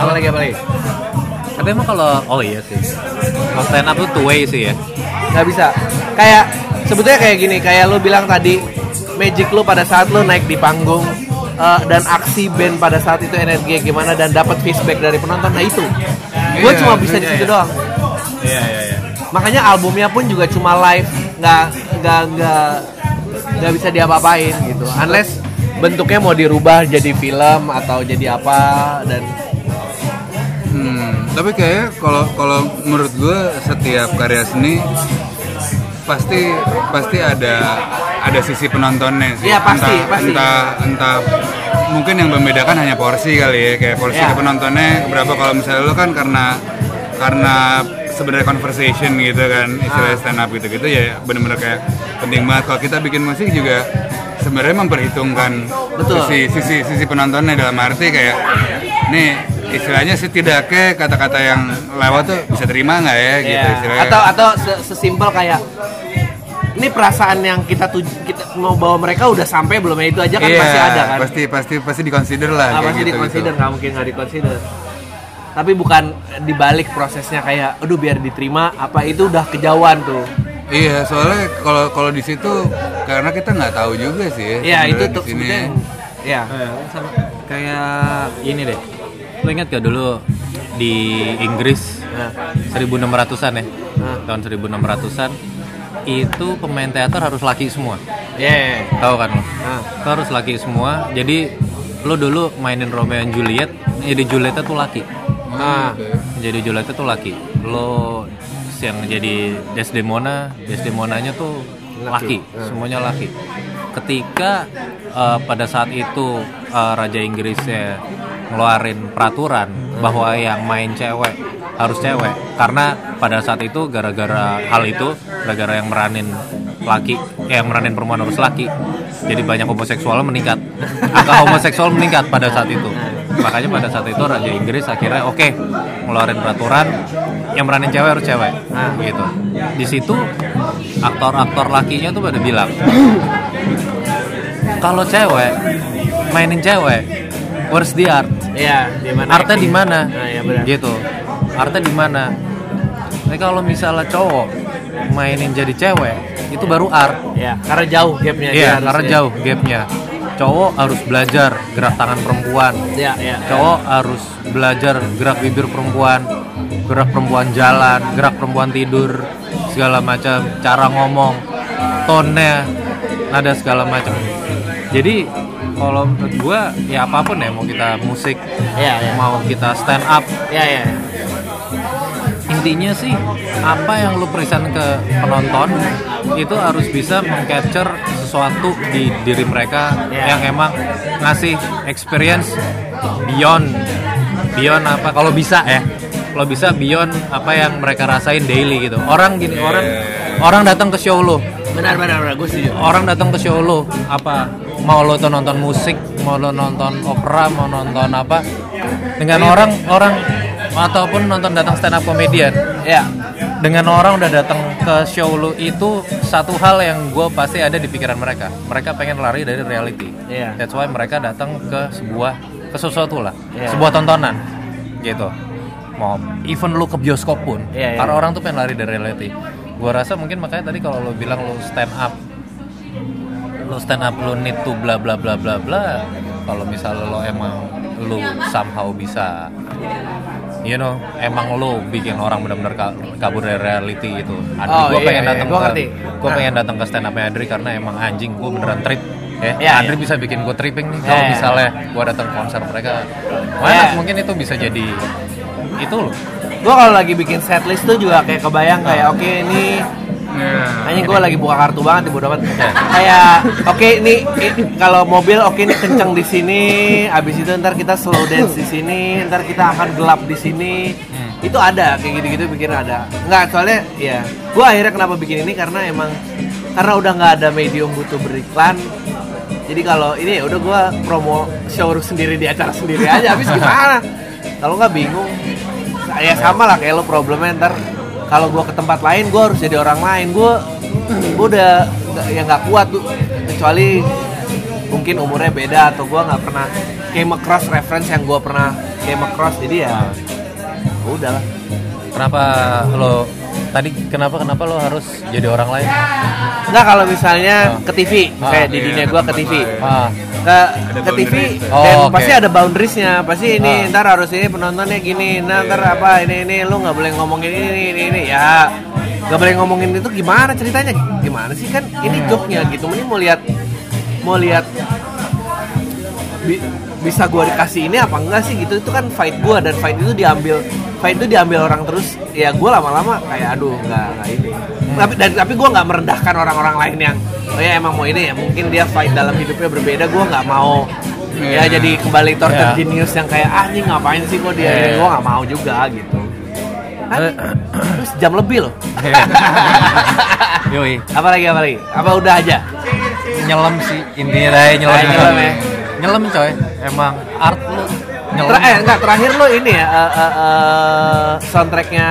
apa lagi apa lagi? Tapi emang kalau oh iya sih. Kalau stand up tuh two way sih ya. nggak bisa. Kayak sebetulnya kayak gini kayak lu bilang tadi magic lu pada saat lu naik di panggung eh, dan aksi band pada saat itu energi gimana dan dapat feedback dari penonton nah itu gue Iya, cuma bisa di iya, situ iya. doang Iya iya iya. makanya albumnya pun juga cuma live nggak nggak nggak nggak bisa diapa-apain gitu unless bentuknya mau dirubah jadi film atau jadi apa dan Hmm, tapi kayak kalau kalau menurut gue setiap karya seni pasti pasti ada ada sisi penontonnya sih. Iya, pasti, entah, pasti. entah entah mungkin yang membedakan hanya porsi kali ya kayak porsi ke penontonnya berapa kalau misalnya lu kan karena karena sebenarnya conversation gitu kan istilah Ah. stand up gitu gitu ya bener-bener kayak penting banget kalau kita bikin musik juga sebenarnya memperhitungkan Betul. sisi sisi sisi penontonnya dalam arti kayak nih istilahnya setidaknya kata-kata yang lewat tuh bisa terima nggak ya gitu Ya, istilahnya. Atau atau se- sesimpel kayak ini perasaan yang kita tuju kita mau bawa mereka udah sampai belum ya? Itu aja kan Iya, masih ada kan? pasti pasti pasti dikonsider lah Ah, kayak pasti gitu, dikonsider gitu. nggak mungkin nggak dikonsider tapi bukan dibalik prosesnya kayak aduh biar diterima apa? Itu udah kejauhan tuh. Iya soalnya kalau kalau di situ karena kita nggak tahu juga sih ya ya itu sebenarnya tuh sebetulnya ya sama kayak ini deh. Lo ingat gak dulu di Inggris Nah, 1600-an ya? Nah. Tahun 1600-an itu pemain teater harus laki semua. yeah. Tahu kan lo? Nah. Itu harus laki semua. Jadi lo dulu mainin Romeo and Juliet, jadi Julietnya tuh laki. Nah. Jadi Julietnya tuh laki. Lo yang jadi Desdemona, Desdemonanya tuh laki, Laki. semuanya laki. Ketika eh, pada saat itu eh, Raja Inggrisnya ngeluarin peraturan bahwa yang main cewek harus cewek. Karena pada saat itu gara-gara hal itu gara-gara yang meranin laki eh, yang meranin perempuan harus laki jadi banyak homoseksual meningkat. Angka homoseksual meningkat pada saat itu. Makanya pada saat itu Raja Inggris akhirnya oke ngeluarin peraturan yang meranin cewek harus cewek. Nah, gitu. Di situ aktor-aktor lakinya tuh pada bilang kalau cewek mainin cewek where's the art Iya, di mana? artnya di mana Nah, iya benar. gitu artnya di mana tapi kalau misalnya cowok mainin jadi cewek itu baru art Iya, karena jauh gapnya. iya karena jauh gapnya cowok harus belajar gerak tangan perempuan Iya, iya. cowok harus belajar gerak bibir perempuan gerak perempuan jalan gerak perempuan tidur segala macam cara ngomong tone nada segala macam jadi kalau menurut gua ya apa pun ya mau kita musik Iya, iya. mau kita stand up Iya, iya. intinya sih apa yang lu present ke penonton itu harus bisa mengcapture sesuatu di diri mereka Yeah. yang emang ngasih experience beyond beyond apa kalau bisa ya kalau bisa beyond apa yang mereka rasain daily gitu orang gini orang orang datang ke show lu Benar, benar, benar. Gue setuju. orang datang ke show lo apa mau lo tuh nonton musik mau lo nonton opera mau nonton apa dengan orang orang ataupun nonton datang stand up comedian Iya. dengan orang udah datang ke show lo itu satu hal yang gue pasti ada di pikiran mereka mereka pengen lari dari reality Iya. that's why mereka datang ke sebuah ke sesuatu lah Iya. sebuah tontonan gitu mau even lu ke bioskop pun Iya, iya, karena iya. orang tuh pengen lari dari reality gue rasa mungkin makanya tadi kalau lo bilang lo stand up lo stand up lo need to bla bla bla bla bla kalau misalnya lo emang lo somehow bisa you know emang lo bikin orang benar-benar ka- kabur dari reality itu Adri Oh, gue iya, pengen iya, datang gua ke ngerti. gue Nah. pengen datang ke stand upnya Adri karena emang anjing gue beneran trip ya Iya, Adri iya. bisa bikin gue tripping nih Iya, kalau iya. misalnya gue datang konser mereka mana Iya. mungkin itu bisa jadi itu loh Gue kalau lagi bikin setlist tuh juga kayak kebayang kayak oke ini Hanya gue lagi buka kartu banget di bodo amat. Kayak oke ini, ini kalau mobil oke ini kenceng di sini, abis itu ntar kita slow dance di sini, ntar kita akan gelap di sini. Itu ada kayak gitu-gitu bikin ada. Nggak soalnya ya, gue akhirnya kenapa bikin ini karena emang karena udah nggak ada medium butuh beriklan. Jadi kalau ini ya udah gue promo show sendiri di acara sendiri aja. Habis gimana? Kalau nggak bingung, ya sama lah kayak lo problemnya ntar kalau gue ke tempat lain gue harus jadi orang lain. Gue udah ya nggak kuat tuh kecuali mungkin umurnya beda atau gue nggak pernah came across reference yang gue pernah came across. Jadi ya udah lah kenapa lo tadi kenapa kenapa lo harus jadi orang lain? Nggak kalau misalnya ke TV Ah, kayak di iya, dunia gue ke TV ah. Ke ke TV boundaries. dan Oh, oke. pasti ada boundariesnya. Pasti ini Ah. ntar harus ini penontonnya gini nah ntar apa ini ini lu nggak boleh ngomongin ini ini ini ya nggak boleh ngomongin itu gimana ceritanya? Gimana sih kan ini joke-nya gitu. Ini mau lihat mau lihat bisa gua dikasih ini apa enggak sih gitu. Itu kan fight gua dan fight itu diambil fight itu diambil orang terus ya gua lama-lama kayak aduh nggak nggak ini. Tapi dan tapi gua nggak merendahkan orang-orang lain yang oh ya emang mau ini ya mungkin dia fight dalam hidupnya berbeda gua nggak mau. Ya Iya. jadi kembali torture Iya. genius yang kayak ah ini ngapain sih kok dia Iya. ini gua nggak mau juga gitu. Kan Eh. terus jam lebih loh. Yoi. Apa lagi apa lagi? Apa udah aja? Nyelam sih intinya nyelam nyelam ya. Nyelam coy emang art lu nyelam Ter eh enggak terakhir lo ini ya eh, eh, eh, soundtracknya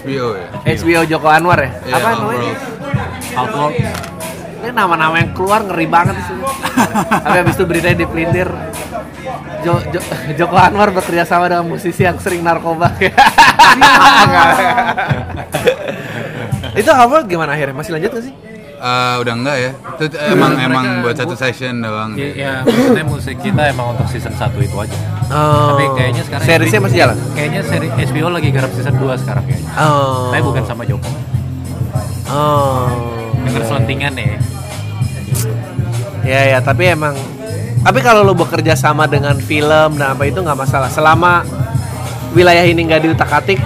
HBO ya HBO Joko Anwar ya? Iya, apa namanya? Outworld. outlook Ini nama-nama yang keluar ngeri banget sih. Tapi habis itu beritanya dipelintir Jo- Jo- Joko Anwar bekerja sama dengan musisi yang sering narkoba. Itu Outworld gimana akhirnya? Masih lanjut gak sih? Eh, udah enggak ya? Itu t- emang emang buat satu session doang ya, ya? maksudnya musik kita emang untuk season 1 itu aja. Oh. tapi kayaknya sekarang seriesnya masih jalan. kayaknya seri HBO lagi garap season 2 sekarang kayaknya. Oh. tapi bukan sama Joko. Oh. denger selentingan ya. Ya ya, tapi emang tapi kalau lo bekerja sama dengan film dan apa itu nggak masalah. Selama wilayah ini nggak diutak-atik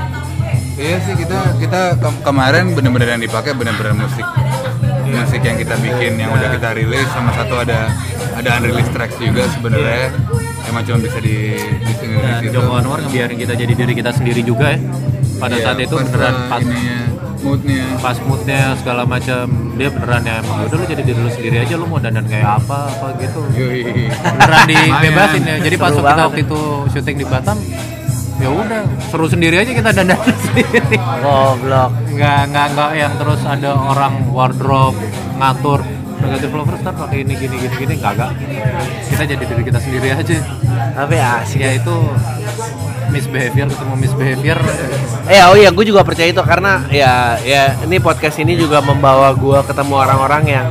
Iya sih kita kita ke- kemarin bener-bener yang dipakai bener-bener musik musik yang kita bikin yang udah kita rilis sama satu ada ada unreleased tracks juga sebenarnya. Emang cuma bisa di di sini di Dan situ. Joko Anwar ngebiarin kita jadi diri kita sendiri juga ya. Pada Iya, saat itu pas, beneran pas ininya, moodnya. pas moodnya segala macam dia beneran ya emang udah lu jadi diri lu sendiri aja lu mau dandan kayak apa apa gitu. Yoi. beneran dibebasin ya. Jadi pas kita waktu itu syuting di Batam ya udah seru sendiri aja kita dandan sendiri. Goblok. nggak nggak nggak yang terus ada orang wardrobe ngatur negative lovers ntar pakai ini gini gini gini. Nggak nggak. Kita jadi diri kita sendiri aja. Tapi asik. ya itu misbehavior ketemu misbehavior. Eh oh iya, gue juga percaya itu karena ya ya ini podcast ini juga membawa gue ketemu orang-orang yang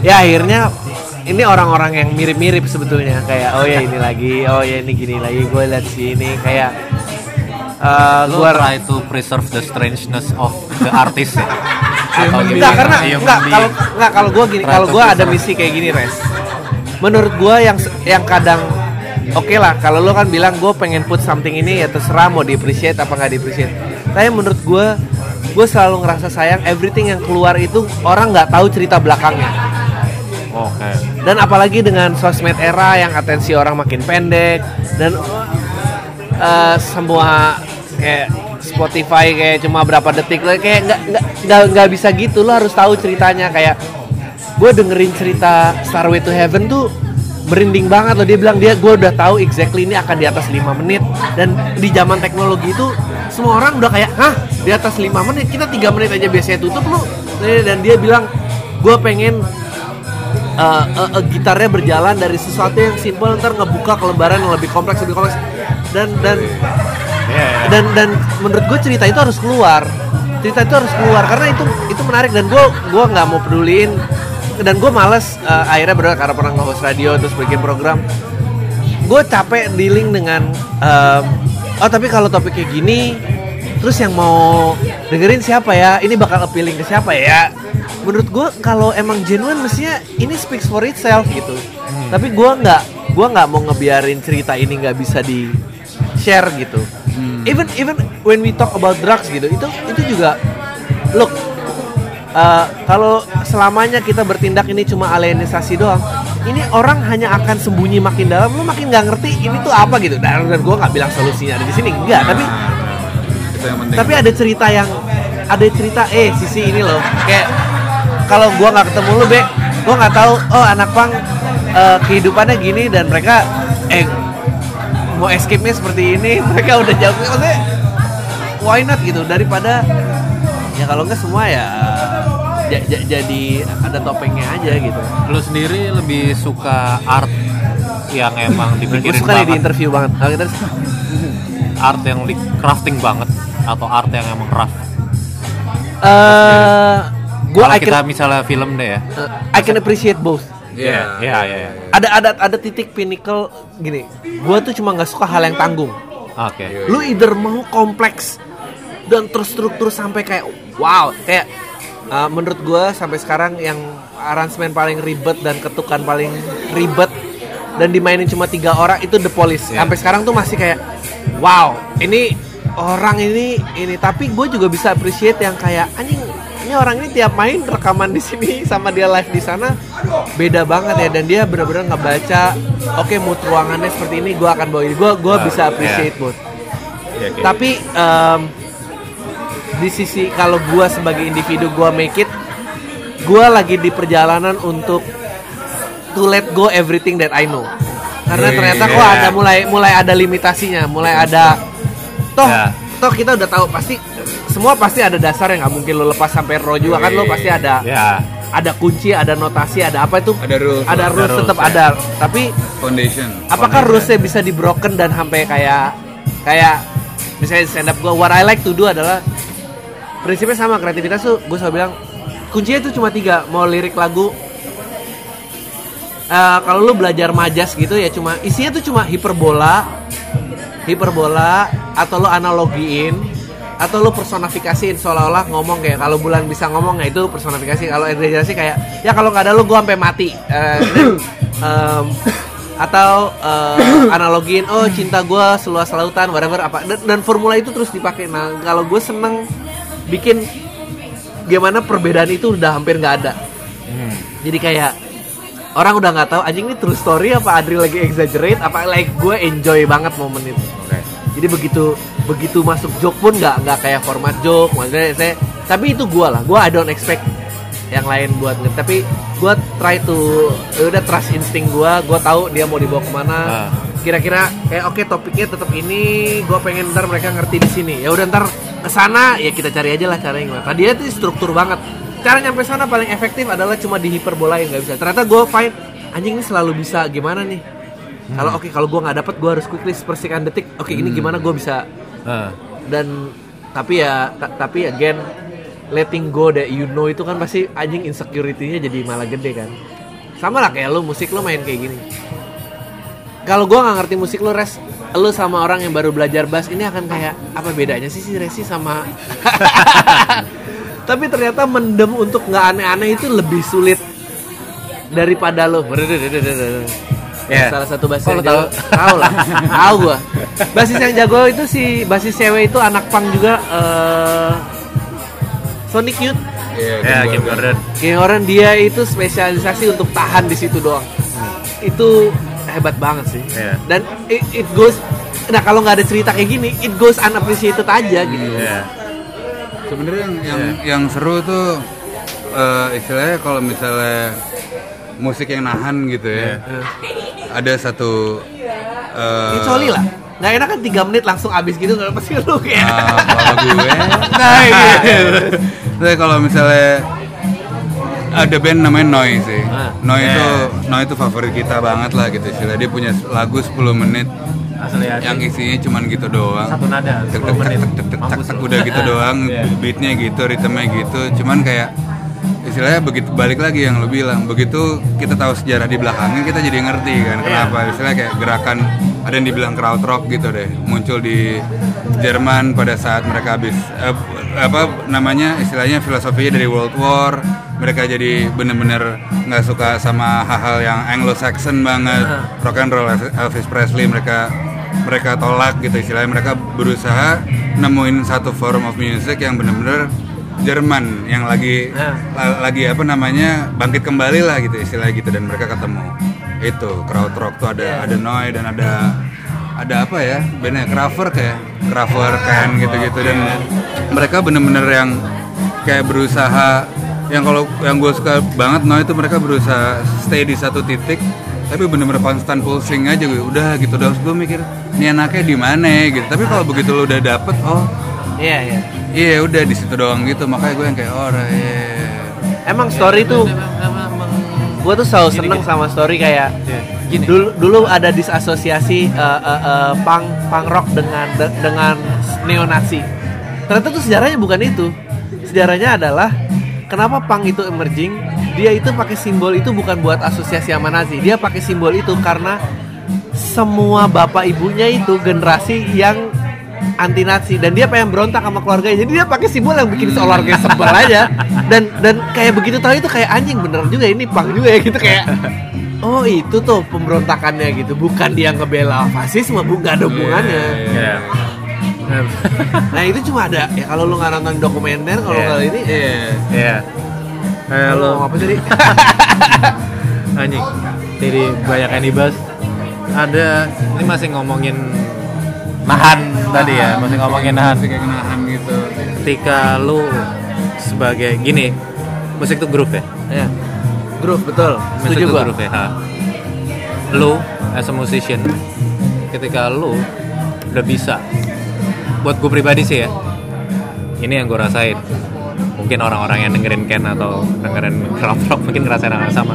ya akhirnya ini orang-orang yang mirip-mirip sebetulnya kayak oh ya ini lagi, oh ya ini gini lagi, gue lihat sini kayak eh lo gue try to preserve the strangeness of the artist ya atau Enggak karena Human enggak kalau enggak kalau gue gini, kalau gue ada misi kayak gini, Res. Menurut gue yang yang kadang oke lah kalau lo kan bilang gue pengen put something ini ya terserah mau di appreciate apa nggak di appreciate. Tapi menurut gue gue selalu ngerasa sayang everything yang keluar itu orang nggak tahu cerita belakangnya. Oke. Dan apalagi dengan sosmed era yang atensi orang makin pendek dan eh, semua kayak Spotify kayak cuma berapa detik lah kayak nggak nggak nggak bisa gitu. Lo harus tahu ceritanya. Kayak gue dengerin cerita Starway to Heaven tuh merinding banget loh. Dia bilang dia gue udah tahu exactly ini akan di atas 5 menit. Dan di zaman teknologi itu semua orang udah kayak hah? Di atas 5 menit? Kita tiga menit aja biasanya tutup lu. Dan dia bilang gue pengen uh, uh, uh, gitarnya berjalan dari sesuatu yang simple ntar ngebuka ke lembaran yang lebih kompleks lebih kompleks. Dan dan dan dan menurut gue cerita itu harus keluar. Cerita itu harus keluar karena itu itu menarik. Dan gue gue nggak mau peduliin. Dan gue males uh, akhirnya bener karena pernah nge-host radio terus bikin program. Gue capek dealing dengan um, oh tapi kalau topik kayak gini terus yang mau dengerin siapa ya? Ini bakal appealing ke siapa ya? Menurut gue kalau emang genuine mestinya ini speaks for itself gitu. Tapi gue nggak gue nggak mau ngebiarin cerita ini nggak bisa di share gitu. Even even when we talk about drugs gitu itu itu juga look uh, kalau selamanya kita bertindak ini cuma alienisasi doang ini orang hanya akan sembunyi makin dalam lu makin nggak ngerti ini tuh apa gitu. Dan, dan gue nggak bilang solusinya ada di sini enggak tapi itu yang penting. Tapi ada cerita yang ada cerita eh sisi ini loh. Kayak kalau gua nggak ketemu lu be gua nggak tahu oh anak pang eh, kehidupannya gini dan mereka eh mau escape nya seperti ini mereka udah jauh. Maksudnya why not gitu? Daripada ya kalau nggak semua ya ja- ja- jadi ada topengnya aja gitu. Lu sendiri lebih suka art yang emang gue dipikirin suka nih di banget? interview banget. Nah, terus art yang di crafting banget atau art yang emang craft eh gue kalau kita can misalnya film deh ya. Eh, I can appreciate both. Iya, Iya, iya, iya. ada ada ada titik pinnacle gini. Gua tuh cuma nggak suka hal yang tanggung. Oke. Lu either mau kompleks dan terstruktur sampai kayak wow. Kayak uh, menurut gua sampai sekarang yang aransemen paling ribet dan ketukan paling ribet dan dimainin cuma tiga orang itu The Police. Sampai sekarang tuh masih kayak wow. Ini orang ini ini. Tapi gue juga bisa appreciate yang kayak anjing ini orang ini tiap main rekaman di sini sama dia live di sana beda banget ya. Dan dia benar-benar ngebaca oke mood ruangannya seperti ini gue akan bawa ini. Gue gue bisa appreciate mood. Iya, oke. tapi em, di sisi kalau gua sebagai individu gua make it gua lagi di perjalanan untuk to let go everything that I know. Karena ternyata iya. kok ada mulai mulai ada limitasinya mulai ada toh Ya. toh kita udah tahu pasti semua pasti ada dasar yang nggak mungkin lo lepas sampai ro juga kan lo pasti ada ya ada kunci ada notasi ada apa itu Ada rules. ada rules rules, tetap ya. ada tapi foundation apakah rulesnya bisa di broken dan sampai kayak kayak misalnya stand up gue what I like to do adalah prinsipnya sama kreativitas tuh gue selalu bilang kuncinya itu cuma tiga mau lirik lagu Eh, kalau lu belajar majas gitu ya cuma isinya tuh cuma hiperbola hiperbola atau lu analogiin atau lu personifikasiin seolah-olah ngomong kayak kalau bulan bisa ngomong ya itu personifikasi. Kalau regenerasi kayak ya kalau nggak ada lu gue sampai mati. Dan, em, atau eh, analogin oh cinta gue seluas lautan whatever apa. Dan, dan formula itu terus dipakai. Nah kalau gue seneng bikin gimana perbedaan itu udah hampir nggak ada. Hmm. jadi kayak orang udah nggak tahu anjing ini true story apa Adri lagi exaggerate apa like gue enjoy banget momen itu. Oke. jadi begitu begitu masuk joke pun nggak nggak kayak format joke maksudnya saya tapi itu gue lah gue I don't expect yang lain buat nge tapi gue try to ya udah trust insting gue gue tahu dia mau dibawa ke mana. Ah. kira-kira kayak oke topiknya tetap ini gue pengen ntar mereka ngerti di sini. Ya udah ntar ke sana ya kita cari aja lah caranya gimana. Tadi itu struktur banget cara nyampe sana paling efektif adalah cuma dihiperbolain nggak bisa. Ternyata gue find anjing ini selalu bisa. Gimana nih? Kalau oke kalau gue nggak dapet gue harus quickly sepersekian detik. Oke ini gimana? Gue bisa. Ah. dan tapi ya ta- tapi again letting go that you know itu kan pasti anjing insecurity-nya jadi malah gede kan. Sama lah kayak lu musik lu main kayak gini. Kalau gua nggak ngerti musik lu res lu sama orang yang baru belajar bass ini akan kayak apa bedanya sih si Resi sama tapi ternyata mendem untuk nggak aneh-aneh itu lebih sulit daripada lo Ya. salah satu basis Oh, yang jago tahu lah tahu gua basis yang jago itu si basis cewek itu anak pang juga eh Sonic Youth Iya, Ya, Kim Kim Gordon. Gordon. Kayak orang dia itu spesialisasi untuk tahan di situ doang. Itu hebat banget sih. Iya. Dan it, it goes Nah kalau nggak ada cerita kayak gini, it goes unappreciated aja gitu. Ya. Sebenarnya yang yang, yang seru tuh eh, istilahnya kalau misalnya musik yang nahan gitu ya. Ada satu eh, only lah. Nggak enak kan 3 menit langsung abis gitu nggak pasti lu kayak. Ah, kalau gue Nah, iya. Tapi kalau misalnya ada band namanya Noi sih. Ah. Noi Yeah. itu Noi itu favorit kita banget lah gitu istilah. Dia punya lagu 10 menit Asli yang isinya cuman gitu doang. Satu nada, Tek, 10 tek, tek, tek, tek, tek, lu. udah gitu doang, Iya. beatnya gitu, ritmenya gitu. Cuman kayak istilahnya begitu balik lagi yang lo bilang, begitu kita tahu sejarah di belakangnya kita jadi ngerti kan Iya. kenapa istilahnya kayak gerakan ada yang dibilang crowd rock gitu deh muncul di Jerman pada saat mereka habis eh, apa namanya istilahnya filosofinya dari World War mereka jadi bener-bener nggak suka sama hal-hal yang Anglo-Saxon banget. Rock and roll Elvis Presley mereka mereka tolak gitu istilahnya. Mereka berusaha nemuin satu form of music yang bener-bener Jerman yang lagi Nah. la- lagi apa namanya bangkit kembali lah gitu istilahnya gitu. Dan mereka ketemu. Itu crowd rock tuh ada ada Noi dan ada ada apa ya bandnya? Kraftwerk ya? Kraftwerk kan gitu-gitu. Dan mereka bener-bener yang kayak berusaha yang kalau yang gue suka banget Noi itu mereka berusaha stay di satu titik tapi bener-bener konstan pulsing aja gue udah gitu. Terus gue mikir ini anaknya di mana ya?" gitu. Tapi kalau begitu lo udah dapet oh. Iya iya. iya udah di situ doang gitu. Makanya gue yang kayak oh iya Emang story tuh gue tuh selalu seneng sama story kayak dulu dulu ada disasosiasi eh, eh, eh, punk punk rock dengan de- dengan neonazi. Ternyata tuh sejarahnya bukan itu. Sejarahnya adalah kenapa punk itu emerging? Dia itu pakai simbol itu bukan buat asosiasi sama nazi. Dia pakai simbol itu karena semua bapak ibunya itu generasi yang anti nazi dan dia pengen berontak sama keluarganya. Jadi dia pakai simbol yang bikin keluarga sebel aja. Dan dan kayak begitu tahu itu kayak anjing. Bener juga ini pang juga ya gitu kayak oh itu tuh pemberontakannya gitu. Bukan dia ngebela fasisme bukan ada hubungannya. Ya. nah itu cuma ada ya kalau lu nggak nonton dokumenter kalau Iya. kali ini Ya. Kayak lu lo apa tadi anjing. Jadi banyak yang dibahas. Ada ini masih ngomongin nahan tadi ya, masih ngomongin nahan. Kayak nahan gitu Ketika lu sebagai gini, musik tuh groove ya. ya groove betul Musik setuju gua groove ya. ha. Lu as a musician, ketika lu udah bisa, buat gue pribadi sih ya, ini yang gue rasain. Mungkin orang-orang yang dengerin Ken atau dengerin crowd rock mungkin ngerasain hal yang sama.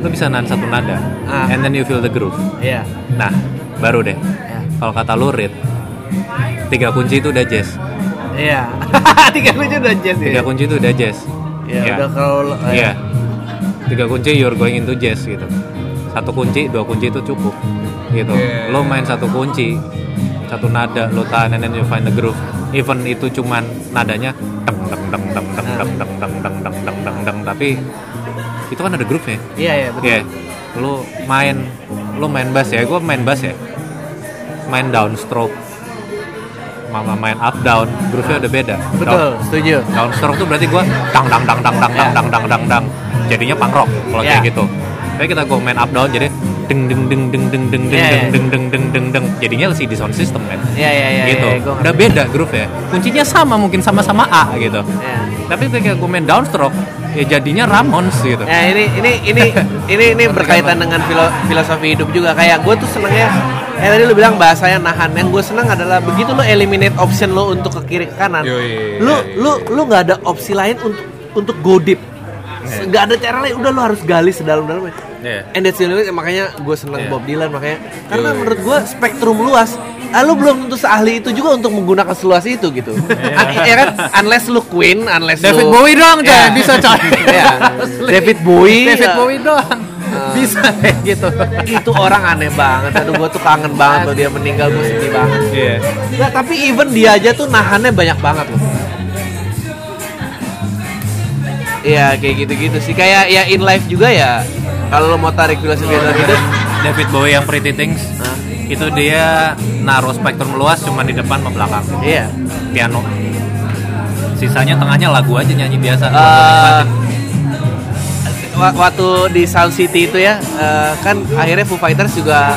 Lu bisa nahan satu nada, Ah. and then you feel the groove. Iya Nah, baru deh. Ya. Kalau kata lu Rit, tiga kunci itu udah jazz. iya tiga kunci udah jazz ya Tiga kunci itu udah jazz. ya Ya. udah kalau Iya. Tiga kunci you're going into jazz gitu. Satu kunci, dua kunci itu cukup. Gitu. Iya. Lo main satu kunci, satu nada, lo tahan and then you find the groove. Even itu cuman nadanya deng deng deng deng deng deng deng deng deng deng deng deng deng tapi itu kan ada groove-nya. iya iya betul Iya. lu main lu main bass ya gue main bass ya main downstroke mama main up down groove-nya udah beda Betul, setuju. Down- downstroke tuh berarti gue dang dang dang dang dang dang dang dang dang dang jadinya punk rock kalau Ya. kayak gitu tapi kita gue main up down jadi deng deng deng deng deng deng deng Ya, ya. deng deng deng deng deng. Jadinya di sound system kan? Iya, iya, iya. gitu. iya, udah beda groove ya. Kuncinya sama mungkin sama-sama A gitu. Iya. tapi ketika gue main downstroke ya jadinya Ramones gitu. Ya ini ini ini ini ini berkaitan dengan filo- filosofi hidup juga. Kayak gue tuh senengnya eh tadi lu bilang bahasanya nahan. Yang gue seneng adalah begitu lu eliminate option lo untuk ke kiri ke kanan Yoi, lu yoi. lu lu nggak ada opsi lain untuk untuk go deep nggak ada cara lain. Udah lu harus gali sedalam-dalamnya Iya. and that's the only way, makanya gue seneng Iya. Bob Dylan makanya. Karena Yoi. menurut gue spektrum luas. Ah, lu belum tentu seahli itu juga untuk menggunakan seluas itu gitu. Ya kan? Unless lu Queen unless David lu Bowie doang coy Ya. bisa coy. Iya. David Bowie David ya. Bowie doang. Bisa kayak gitu. Itu orang aneh banget. Aduh gue tuh kangen banget loh dia meninggal gue sedih banget. Iya. Nggak, tapi even dia aja tuh nahannya banyak banget loh Iya kayak gitu-gitu sih. Kayak ya in life juga ya. Kalau lo mau tarik filosofi dalam hidup David Bowie yang Pretty Things Hah? itu dia naruh spektrum luas cuma di depan sama belakang. Iya. Piano. Sisanya tengahnya lagu aja nyanyi biasa. Wa- waktu di Sound City itu ya eh, kan akhirnya Foo Fighters juga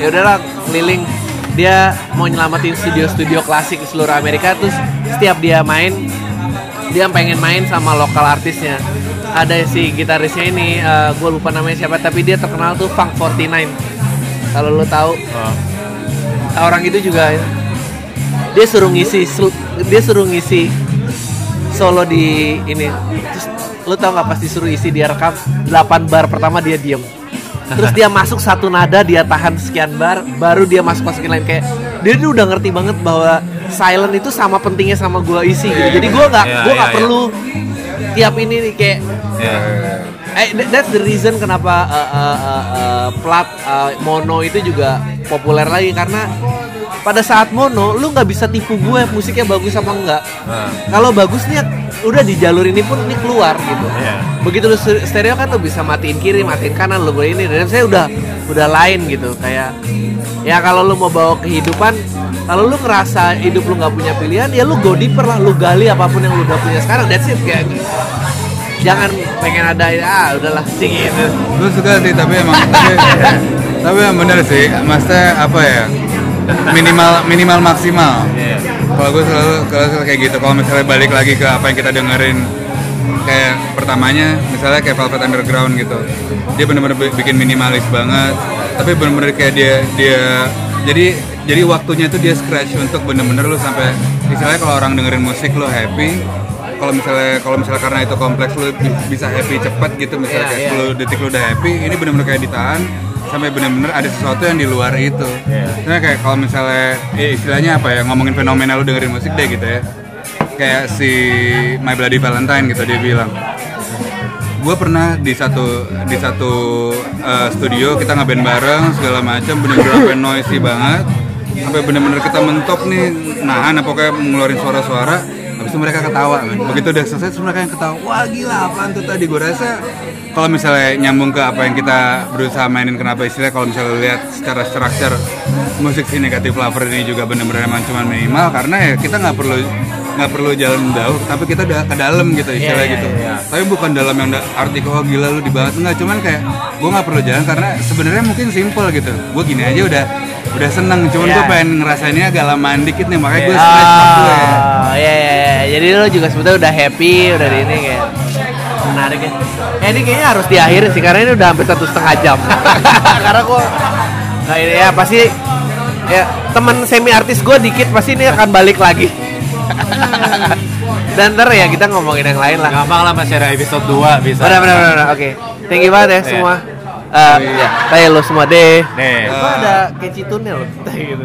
ya udahlah keliling. Dia mau nyelamatin studio-studio klasik di seluruh Amerika terus setiap dia main dia pengen main sama lokal artisnya. Ada si gitarisnya ini gue lupa namanya siapa tapi dia terkenal tuh Funk 49 kalau lo tahu Oh. orang itu juga dia suruh ngisi dia suruh ngisi solo di ini. Terus lu tau nggak pas disuruh isi dia rekam 8 bar pertama dia diem. Terus dia masuk satu nada dia tahan sekian bar baru dia masuk masukin lain. Kayak dia tuh udah ngerti banget bahwa silent itu sama pentingnya sama gua isi gitu jadi gua nggak Iya, gua nggak iya, iya. perlu tiap ini nih kayak Iya. Eh, th- that's the reason kenapa uh, uh, uh, uh, plat uh, mono itu juga populer lagi karena pada saat mono lu nggak bisa tipu gue musiknya bagus apa enggak. Nah. Kalau bagusnya udah di jalur ini pun ini keluar gitu. Iya. Begitu lu ster- stereo kan lu bisa matiin kiri, matiin kanan lu gue ini dan saya udah udah lain gitu kayak ya kalau lu mau bawa kehidupan kalau lu ngerasa hidup lu nggak punya pilihan ya lu go deeper lah lu gali apa pun yang lu udah punya sekarang that's it kayak jangan pengen ada ah udahlah sih gitu Gue suka sih tapi emang tapi, tapi yang bener sih, maksudnya apa ya? Minimal minimal maksimal. Iya. Kalau gue selalu kalau selalu kayak gitu. Kalau misalnya balik lagi ke apa yang kita dengerin kayak pertamanya misalnya kayak Velvet Underground gitu. Dia bener-bener bi- bikin minimalis banget. Tapi bener-bener kayak dia dia jadi jadi waktunya tuh dia scratch untuk bener-bener lu sampai misalnya kalau orang dengerin musik lu happy kalau misalnya kalau misalnya karena itu kompleks lu bi- bisa happy cepet gitu misalnya Iya, kayak iya. 10 detik lu udah happy ini bener-bener kayak ditahan sampai bener-bener ada sesuatu yang di luar itu. Misalnya kayak kalau misalnya ya istilahnya apa ya ngomongin fenomena lu dengerin musik deh gitu ya. Kayak si My Bloody Valentine gitu dia bilang. Gue pernah di satu di satu uh, studio kita ngeband bareng segala macam bener-bener sampai noisy banget. Sampai bener-bener kita mentok nih nahan apa kayak ngeluarin suara-suara itu mereka ketawa. Begitu udah selesai terus mereka yang ketawa wah gila apaan tuh tadi? Gue rasa kalau misalnya nyambung ke apa yang kita berusaha mainin kenapa istilahnya kalau misalnya lihat secara structure musik si negatif lover ini juga bener-bener emang cuma minimal karena ya kita nggak perlu nggak perlu jalan jauh tapi kita udah ke dalam gitu istilahnya iya, gitu iya. tapi bukan dalam yang da- arti oh gila lu dibahas enggak cuman kayak gue nggak perlu jalan karena sebenarnya mungkin simple gitu gue gini aja udah udah seneng cuman Iya. gue pengen ngerasainnya agak lamaan dikit nih makanya gue stretch Ah, waktu ya ya, ya, ya. Jadi lo juga sebetulnya udah happy, udah di ini kayak menarik ya. Eh, ini kayaknya harus diakhiri sih karena ini udah hampir satu setengah jam. karena gua nah, ini ya pasti ya teman semi artis gue dikit pasti ini akan balik lagi. Dan ntar ya kita ngomongin yang lain lah. gampang lah masih ada episode 2 bisa Benar benar benar. Oke. Thank you banget ya Iya. semua. Eh, ya, saya lo semua deh. Deh. Gua ada tune loh. gitu.